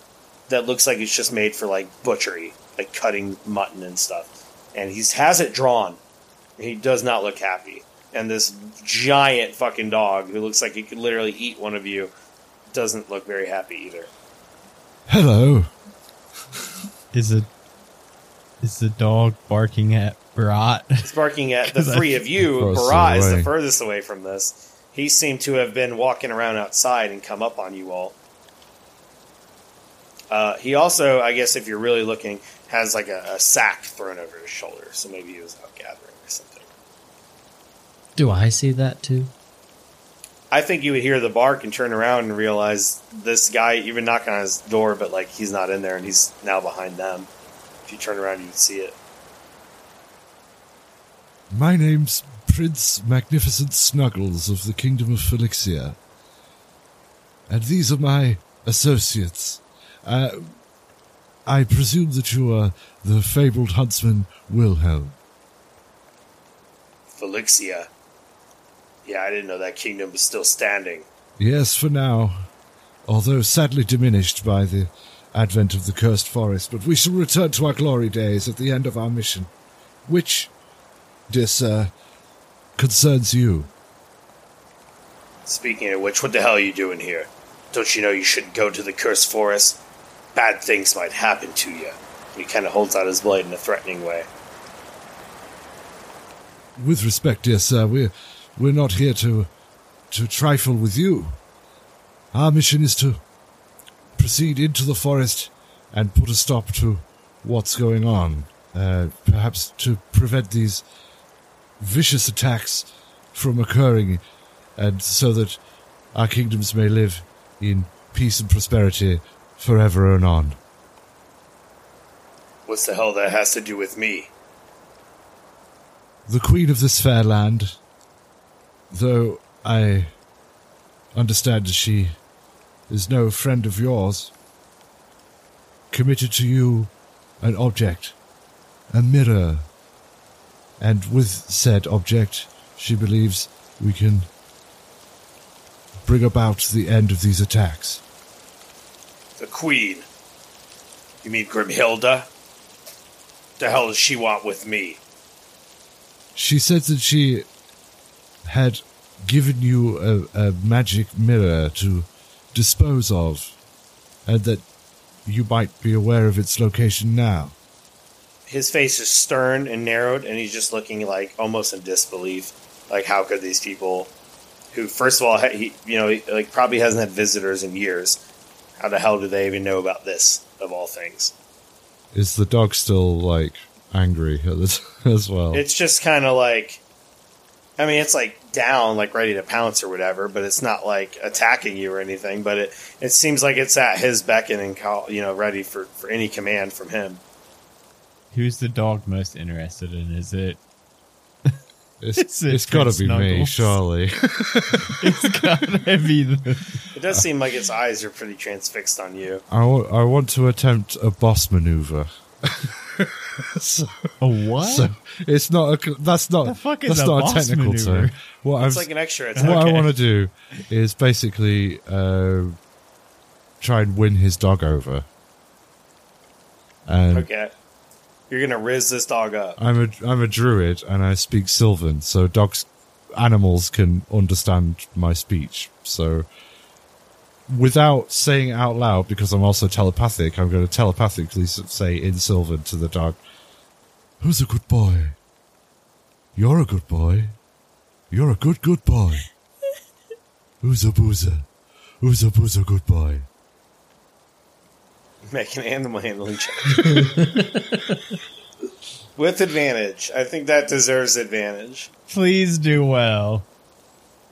that looks like it's just made for, like, butchery, like cutting mutton and stuff. And he has it drawn. He does not look happy. and this giant fucking dog who looks like he could literally eat one of you doesn't look very happy either. Hello. Is it is the dog barking at Brat? He's barking at the three of you. Furthest Brat is the furthest away from this. He seemed to have been walking around outside and come up on you all. Uh, he also, I guess, if you're really looking, has like a, a sack thrown over his shoulder. So maybe he was out gathering or something. Do I see that too? I think you would hear the bark and turn around and realize this guy even knocking on his door, but like he's not in there and he's now behind them. If you turn around, you would see it. My name's Prince Magnificent Snuggles of the Kingdom of Felixia. And these are my associates. Uh, I presume that you are the fabled huntsman Wilhelm. Felixia. Yeah, I didn't know that kingdom was still standing. Yes, for now. Although sadly diminished by the advent of the cursed forest, but we shall return to our glory days at the end of our mission. Which, dear sir, concerns you. Speaking of which, what the hell are you doing here? Don't you know you shouldn't go to the cursed forest? Bad things might happen to you. He kind of holds out his blade in a threatening way. With respect, dear sir, we're, we're not here to, to trifle with you. Our mission is to proceed into the forest and put a stop to what's going on. Uh, perhaps to prevent these vicious attacks from occurring, and so that our kingdoms may live in peace and prosperity forever and on. What's the hell that has to do with me? the queen of this fair land, though I understand that she is no friend of yours, committed to you an object, a mirror, and with said object, she believes we can bring about the end of these attacks. The queen. You mean Grimhilda? The hell does she want with me? She said that she had given you a, a magic mirror to dispose of, and that you might be aware of its location now. His face is stern and narrowed, and he's just looking like almost in disbelief. Like, how could these people, who first of all, he, you know, like probably hasn't had visitors in years, how the hell do they even know about this of all things? Is the dog still like angry as well? It's just kind of like, I mean, it's like down, like ready to pounce or whatever, but it's not like attacking you or anything. But it it seems like it's at his beckon and call, you know, ready for for any command from him. Who's the dog most interested in? Is it? it's it's a it's got to Prince be me, surely. It's gotta be the. It does seem like its eyes are pretty transfixed on you. I I want to attempt a boss maneuver. so, A what? so it's not a that's not The fuck is that's a not boss a technical maneuver? term. What I'm like an extra what attack. I want to do is basically uh, try and win his dog over. And Okay, you're gonna riz this dog up. I'm a I'm a druid and I speak Sylvan, so dogs, animals can understand my speech. So, without saying it out loud, because I'm also telepathic, I'm going to telepathically say in Sylvan to the dog, "Who's a good boy? You're a good boy. You're a good good boy. Who's a boozer? Who's a boozer good boy?" Make an animal handling check with advantage. I think that deserves advantage. Please do well.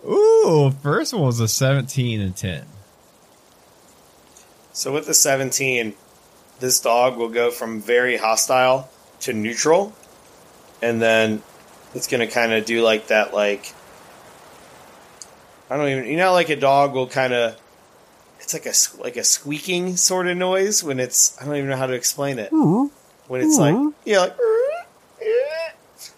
Ooh, first one was a 17 and 10. So with the 17, this dog will go from very hostile to neutral, and then it's going to kind of do like that, like I don't even, you know, like a dog will kind of, it's like a like a squeaking sort of noise when it's I don't even know how to explain it when it's like yeah like.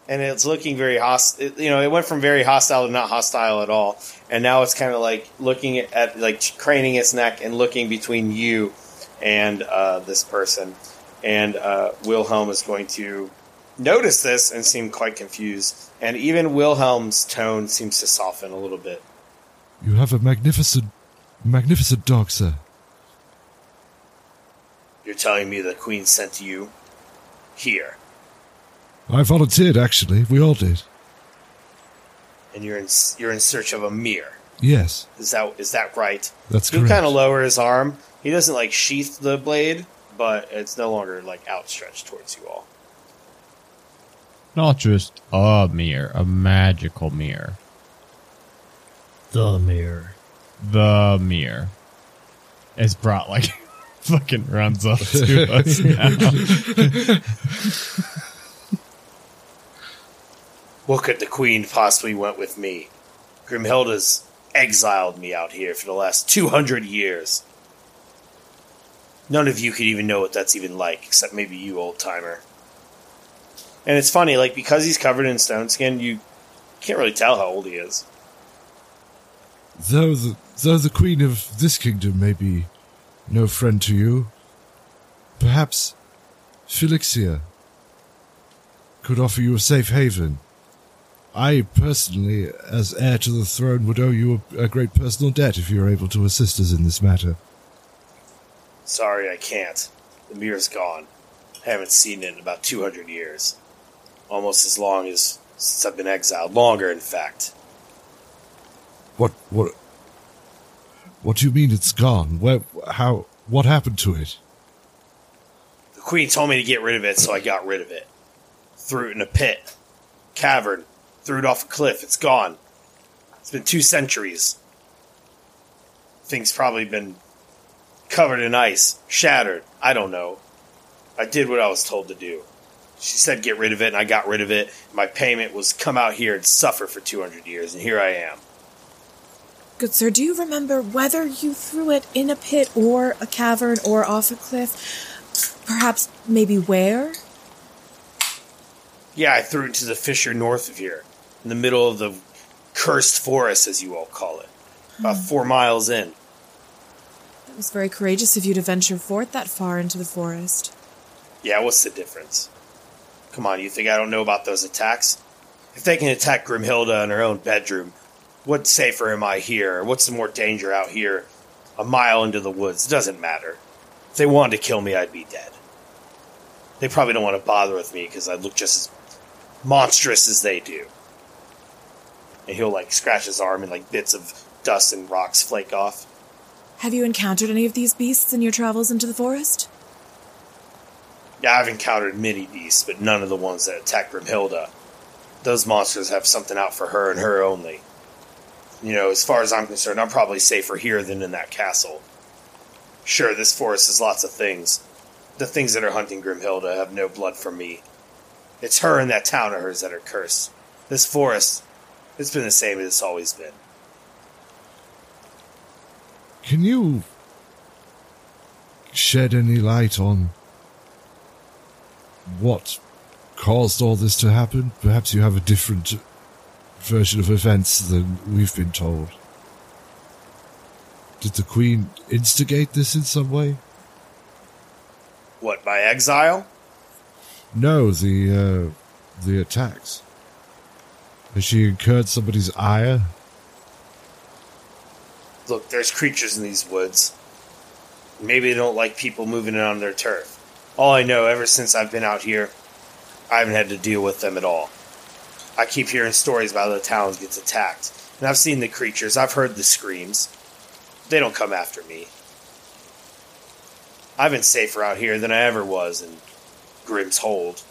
And it's looking very hostile. You know, it went from very hostile to not hostile at all, and now it's kind of like looking at, at like craning its neck and looking between you and uh, this person. And uh, Wilhelm is going to notice this and seem quite confused. And even Wilhelm's tone seems to soften a little bit. You have a magnificent, magnificent dog, sir. You're telling me the Queen sent you here, I volunteered, actually. We all did. and you're in you're in search of a mirror. Yes, Is that is that right? that's He'll correct. kind of lower his arm. He doesn't like sheath the blade, but it's no longer like outstretched towards you all. Not just a mirror, a magical mirror. The mirror. The mirror. As brought like fucking runs up to us now. What could the Queen possibly want with me? Grimhilda's exiled me out here for the last two hundred years. None of you could even know what that's even like, except maybe you, old timer. And it's funny, like because he's covered in stone skin, you can't really tell how old he is. Though the though the queen of this kingdom may be no friend to you, perhaps Felixia could offer you a safe haven. I personally, as heir to the throne, would owe you a, a great personal debt if you are able to assist us in this matter. Sorry, I can't. The mirror's gone. I haven't seen it in about 200 years. Almost as long as since I've been exiled. Longer, in fact. What what what do you mean it's gone? Where how what happened to it? The Queen told me to get rid of it, so I got rid of it. Threw it in a pit. Cavern. Threw it off a cliff. It's gone. It's been two centuries. Things probably been covered in ice, shattered. I don't know. I did what I was told to do. She said get rid of it, and I got rid of it. My payment was come out here and suffer for 200 years, and here I am. Good sir, do you remember whether you threw it in a pit or a cavern or off a cliff? Perhaps maybe where? Yeah, I threw it to the fissure north of here, in the middle of the cursed forest, as you all call it, about hmm. four miles in. It was very courageous of you to venture forth that far into the forest. Yeah, what's the difference? Come on, you think I don't know about those attacks? If they can attack Grimhilda in her own bedroom, what safer am I here? What's the more danger out here, a mile into the woods? Doesn't matter. If they wanted to kill me, I'd be dead. They probably don't want to bother with me because I look just as monstrous as they do. And he'll like scratch his arm and like bits of dust and rocks flake off. Have you encountered any of these beasts in your travels into the forest? Yeah, I've encountered many beasts, but none of the ones that attack Grimhilda. Those monsters have something out for her and her only. You know, as far as I'm concerned, I'm probably safer here than in that castle. Sure, this forest has lots of things. The things that are hunting Grimhilda have no blood for me. It's her and that town of hers that are cursed. This forest, it's been the same as it's always been. Can you shed any light on what caused all this to happen? Perhaps you have a different version of events than we've been told. Did the Queen instigate this in some way? What, by exile? No, the uh, the attacks. Has she incurred somebody's ire? Look, there's creatures in these woods. Maybe they don't like people moving in on their turf. All I know, ever since I've been out here, I haven't had to deal with them at all. I keep hearing stories about how the town gets attacked, and I've seen the creatures, I've heard the screams. They don't come after me. I've been safer out here than I ever was in Grimhold.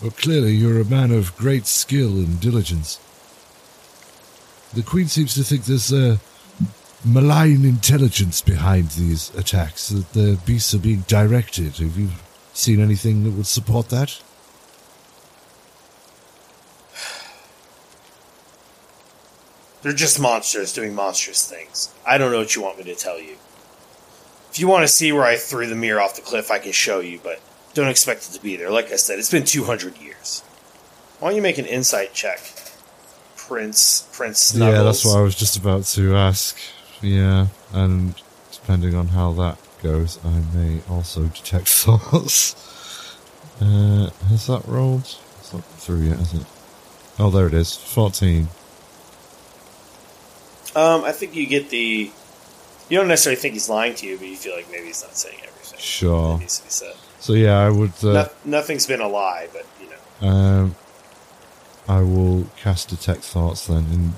Well, clearly you're a man of great skill and diligence. The Queen seems to think there's a malign intelligence behind these attacks, that the beasts are being directed. Have you seen anything that would support that? They're just monsters doing monstrous things. I don't know what you want me to tell you. If you want to see where I threw the mirror off the cliff, I can show you, but don't expect it to be there. Like I said, it's been 200 years. Why don't you make an insight check? Prince, Prince Snuggles. Yeah, that's what I was just about to ask. Yeah, and depending on how that goes, I may also detect thoughts. Uh, has that rolled? It's not through yet, is it? Oh, there it is. 14. Um, I think you get the. You don't necessarily think he's lying to you, but you feel like maybe he's not saying everything Sure. that needs to be said. So yeah, I would. Uh, No- nothing's been a lie, but you know. Um, I will cast detect thoughts then and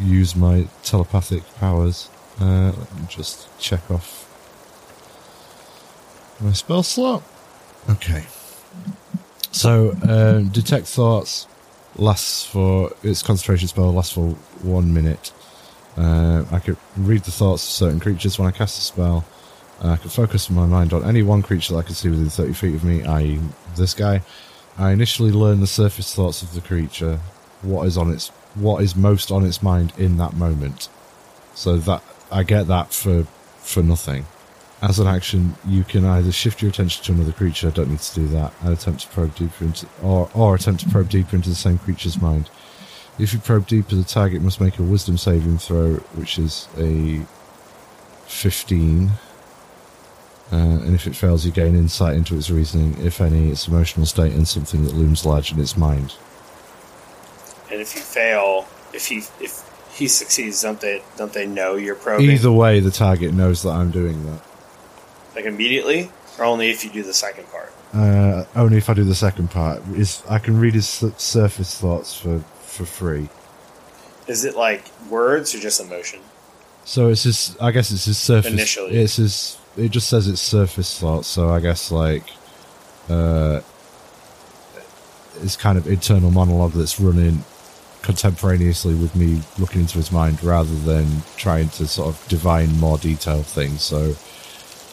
use my telepathic powers. Uh, let me just check off my spell slot. Okay. So, um, detect thoughts lasts for its concentration spell lasts for one minute. Uh, I could read the thoughts of certain creatures when I cast a spell. Uh, I can focus my mind on any one creature that I can see within 30 feet of me, i.e., this guy. I initially learn the surface thoughts of the creature, what is on its, what is most on its mind in that moment. So that I get that for for nothing. As an action, you can either shift your attention to another creature. I don't need to do that. And attempt to probe deeper into, or or attempt to probe deeper into the same creature's mind. If you probe deeper, the target must make a Wisdom saving throw, which is a fifteen. Uh, and if it fails, you gain insight into its reasoning, if any, its emotional state, and something that looms large in its mind. And if you fail, if he if he succeeds, don't they don't they know you're probing Either way, the target knows that I'm doing that. like immediately, or only if you do the second part? Uh, only if I do the second part. Is I can read his surface thoughts for for free. Is it like words or just emotion? So it's his. I guess it's his surface. Initially. it's his. It just says it's surface thoughts. So I guess like, uh, it's kind of internal monologue that's running contemporaneously with me looking into his mind, rather than trying to sort of divine more detailed things. So,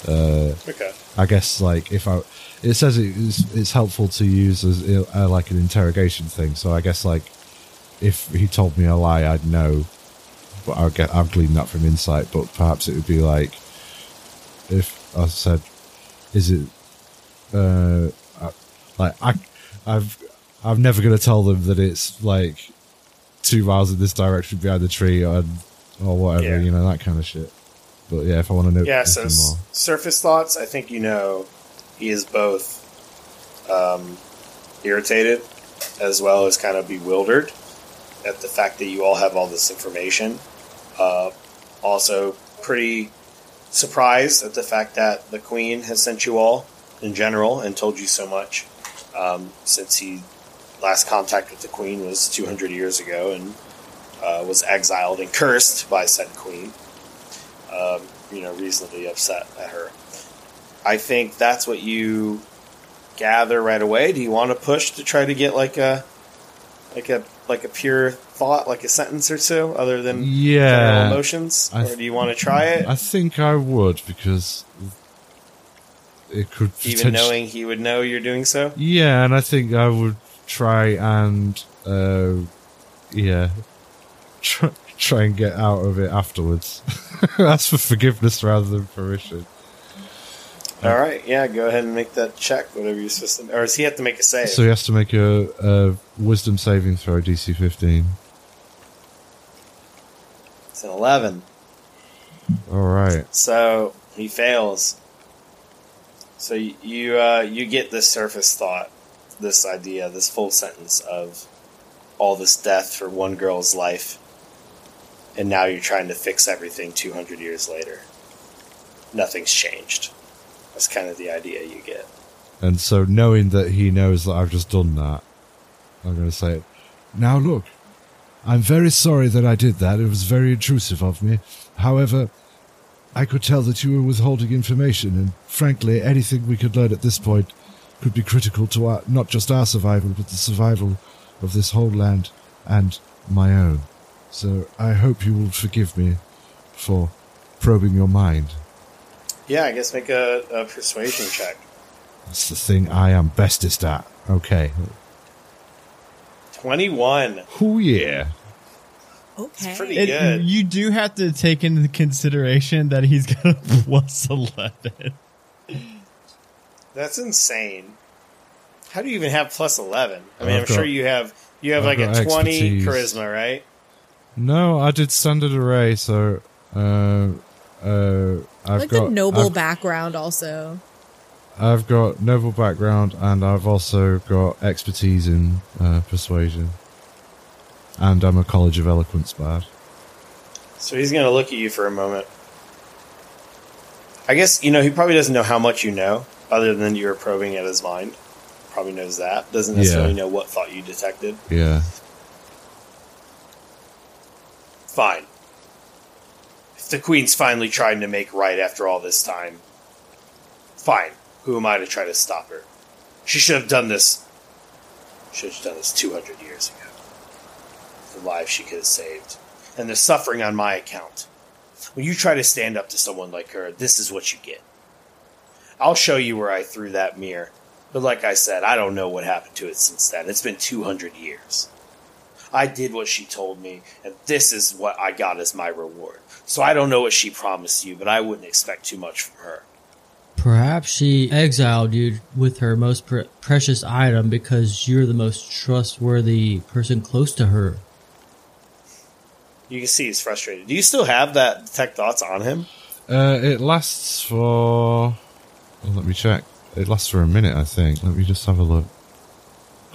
uh, Okay. I guess like if I, it says it is, it's helpful to use as uh, like an interrogation thing. So I guess like if he told me a lie, I'd know. But I'll get I've gleaned that from insight. But perhaps it would be like if I said, "Is it uh like I I've I'm never going to tell them that it's like two miles in this direction behind the tree or or whatever, Yeah. you know that kind of shit." But yeah, if I want to know, Yeah. So s- surface thoughts. I think you know he is both um, irritated as well as kind of bewildered at the fact that you all have all this information. Uh, also, pretty surprised at the fact that the Queen has sent you all in general and told you so much. Um, since he last contact with the Queen was 200 years ago and uh, was exiled and cursed by said Queen. Um, you know, reasonably upset at her. I think that's what you gather right away. Do you want to push to try to get like a like a like a pure thought, like a sentence or two, other than general Yeah, emotions, I or do you want to try it, I think I would because it could even knowing he would know you're doing so? Yeah, and I think I would try and uh, yeah, try, try and get out of it afterwards. Ask for forgiveness rather than permission. All right, yeah, go ahead and make that check, whatever you're supposed to. Or does he have to make a save? So he has to make a, a wisdom saving throw, DC fifteen. it's an eleven, All right. so he fails. So you you, uh, you get this surface thought, this idea, this full sentence of all this death for one girl's life, and now you're trying to fix everything 200 years later. Nothing's changed. That's kind of the idea you get. And so, knowing that he knows that I've just done that, I'm going to say, Now look, I'm very sorry that I did that. It was very intrusive of me. However, I could tell that you were withholding information, and frankly, anything we could learn at this point could be critical to our, not just our survival, but the survival of this whole land and my own. So I hope you will forgive me for probing your mind. Yeah, I guess make a, a persuasion check. That's the thing I am bestest at. Okay. 21. Oh yeah. Okay. pretty It- good. you do have to take into consideration that he's got a plus 11. That's insane. How do you even have plus 11? I mean, I've I'm sure you have you have I've like a got 20 expertise. charisma, right? No, I did standard array, so uh, uh, I've like got the noble I've, background also. I've got noble background, and I've also got expertise in uh, persuasion, and I'm a College of Eloquence bard. So he's going to look at you for a moment. I guess, you know, he probably doesn't know how much you know, other than you're probing at his mind. Probably knows that. Doesn't necessarily Yeah. know what thought you detected. Yeah. Fine. The Queen's finally trying to make right after all this time, fine. Who am I to try to stop her? She should have done this. Should have done this 200 years ago. The lives she could have saved. And the suffering on my account. When you try to stand up to someone like her, this is what you get. I'll show you where I threw that mirror. But like I said, I don't know what happened to it since then. It's been 200 years. I did what she told me, and this is what I got as my reward. So I don't know what she promised you, but I wouldn't expect too much from her. Perhaps she exiled you with her most pre- precious item because you're the most trustworthy person close to her. You can see he's frustrated. Do you still have that detect thoughts on him? Uh, it lasts for. Well, let me check. It lasts for a minute, I think. Let me just have a look.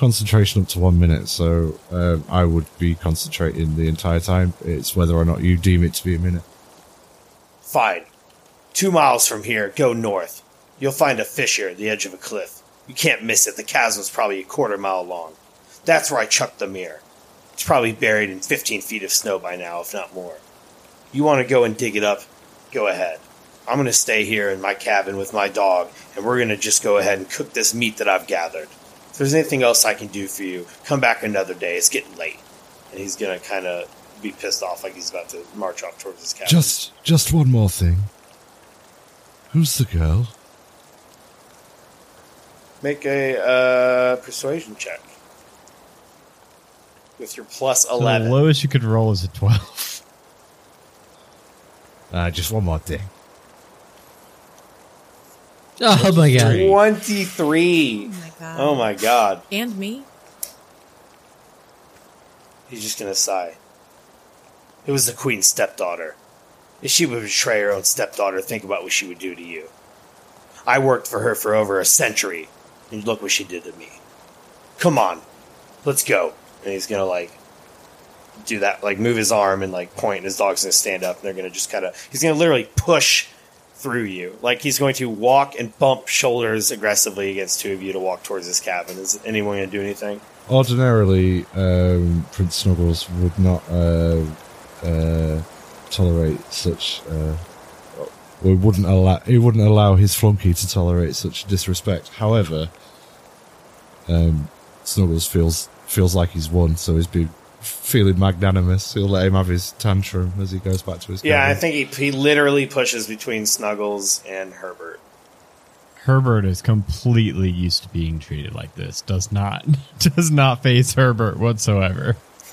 Concentration up to one minute, so um, I would be concentrating the entire time. It's whether or not you deem it to be a minute. Fine. Two miles from here, go north. You'll find a fissure at the edge of a cliff. You can't miss it. The chasm's probably a quarter mile long. That's where I chucked the mirror. It's probably buried in 15 feet of snow by now, if not more. You want to go and dig it up? Go ahead. I'm going to stay here in my cabin with my dog, and we're going to just go ahead and cook this meat that I've gathered if there's anything else I can do for you, come back another day. It's getting late. And he's going to kind of be pissed off like he's about to march off towards his cabin. Just, just one more thing. Who's the girl? Make a uh, persuasion check. With your plus 11. The lowest you could roll is a 12. Uh, just one more thing. Oh my god. 23 god. Oh my god! And me? He's just gonna sigh. It was the queen's stepdaughter. If she would betray her own stepdaughter, think about what she would do to you. I worked for her for over a century, and look what she did to me. Come on, let's go. And he's gonna like do that, like move his arm and like point, and his dog's gonna stand up, and they're gonna just kind of. He's gonna literally push through you, like he's going to walk and bump shoulders aggressively against two of you to walk towards his cabin. Is anyone gonna do anything? Ordinarily, um, Prince Snuggles would not uh, uh, tolerate such. Uh, wouldn't allow. He wouldn't allow his flunky to tolerate such disrespect. However, um, Snuggles feels feels like he's won, so he's been feeling magnanimous. He'll let him have his tantrum as he goes back to his. Yeah, I think he, he literally pushes between Snuggles and Herbert. Herbert is completely used to being treated like this. Does not does not face Herbert whatsoever.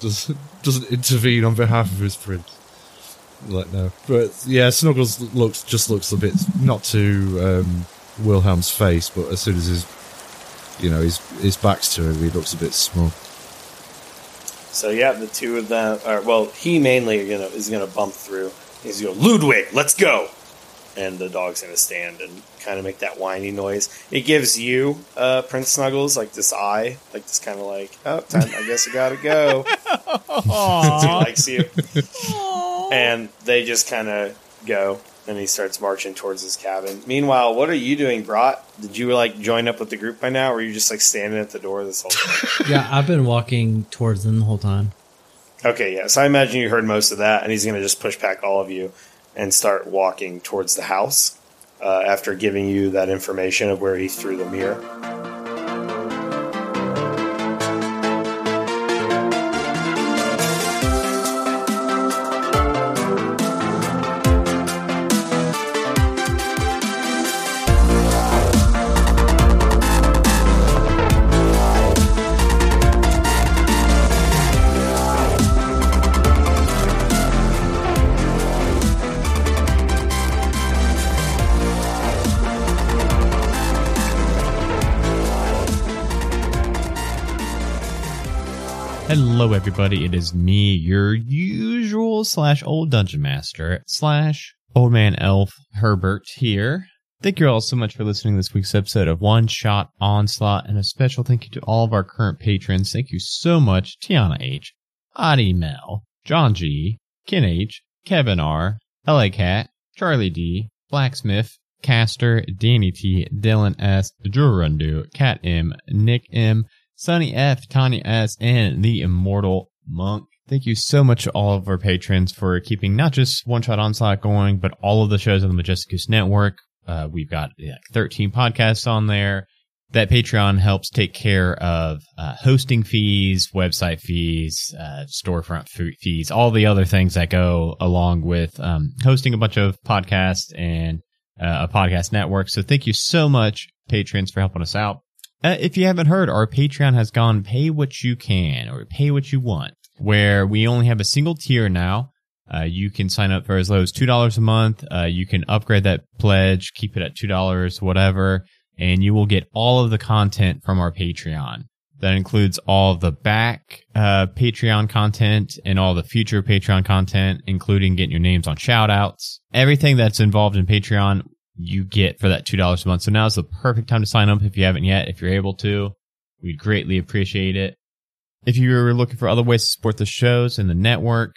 does doesn't intervene on behalf of his prince. Like no, but yeah, Snuggles looks just looks a bit not to um, Wilhelm's face, but as soon as his you know his his back's to him, he looks a bit small. So yeah, the two of them, or well, he mainly you gonna is gonna bump through. He's gonna go Ludwig, let's go, and the dog's gonna stand and kind of make that whiny noise. It gives you uh, Prince Snuggles like this eye, like this kind of like oh time, I guess I gotta go. Since he likes you, Aww. and they just kind of go. And he starts marching towards his cabin. Meanwhile, what are you doing, Brat? Did you like join up with the group by now, or were you just like standing at the door this whole time? Yeah, I've been walking towards them the whole time. Okay, yeah. So I imagine you heard most of that, and he's going to just push back all of you and start walking towards the house uh, after giving you that information of where he threw the mirror. Hello, everybody. It is me, your usual slash old dungeon master slash old man elf Herbert here. Thank you all so much for listening to this week's episode of One Shot Onslaught, and a special thank you to all of our current patrons. Thank you so much, Tiana H, Adi Mel, John G, Ken H, Kevin R, LA Cat, Charlie D, Blacksmith, Caster, Danny T, Dylan S, Jurundu, Cat M, Nick M, Sunny F, Tanya S, and the Immortal Monk. Thank you so much to all of our patrons for keeping not just One Shot Onslaught going, but all of the shows on the Majestic Goose Network. Uh, we've got like 13 podcasts on there. That Patreon helps take care of uh, hosting fees, website fees, uh, storefront fees, all the other things that go along with um, hosting a bunch of podcasts and uh, a podcast network. So thank you so much, patrons, for helping us out. Uh, if you haven't heard, our Patreon has gone pay what you can or pay what you want, where we only have a single tier now. Uh, you can sign up for as low as $2 a month. Uh, you can upgrade that pledge, keep it at $2, whatever, and you will get all of the content from our Patreon. That includes all the back uh, Patreon content and all the future Patreon content, including getting your names on shoutouts. Everything that's involved in Patreon, you get for that $2 a month. So now is the perfect time to sign up if you haven't yet. If you're able to, we'd greatly appreciate it. If you're looking for other ways to support the shows and the network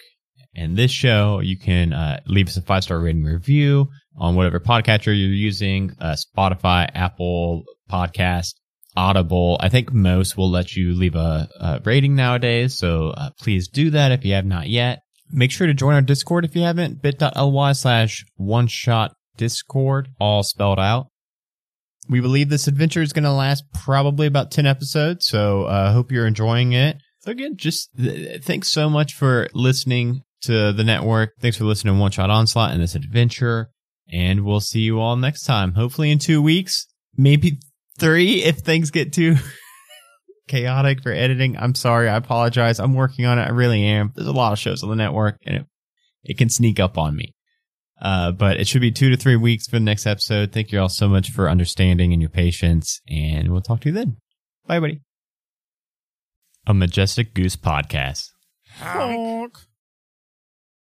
and this show, you can uh, leave us a five star rating review on whatever podcatcher you're using uh, Spotify, Apple Podcast, Audible. I think most will let you leave a, a rating nowadays. So uh, please do that if you have not yet. Make sure to join our Discord if you haven't. bit.ly slash one shot Discord, all spelled out. We believe this adventure is going to last probably about 10 episodes. So I uh, hope you're enjoying it. Again, just th- thanks so much for listening to the network. Thanks for listening to One Shot Onslaught and this adventure. And we'll see you all next time. Hopefully in two weeks, maybe three if things get too chaotic for editing. I'm sorry. I apologize. I'm working on it. I really am. There's a lot of shows on the network and it, it can sneak up on me. Uh, but it should be two to three weeks for the next episode. Thank you all so much for understanding and your patience. And we'll talk to you then. Bye, buddy. A Majestic Goose Podcast. Honk.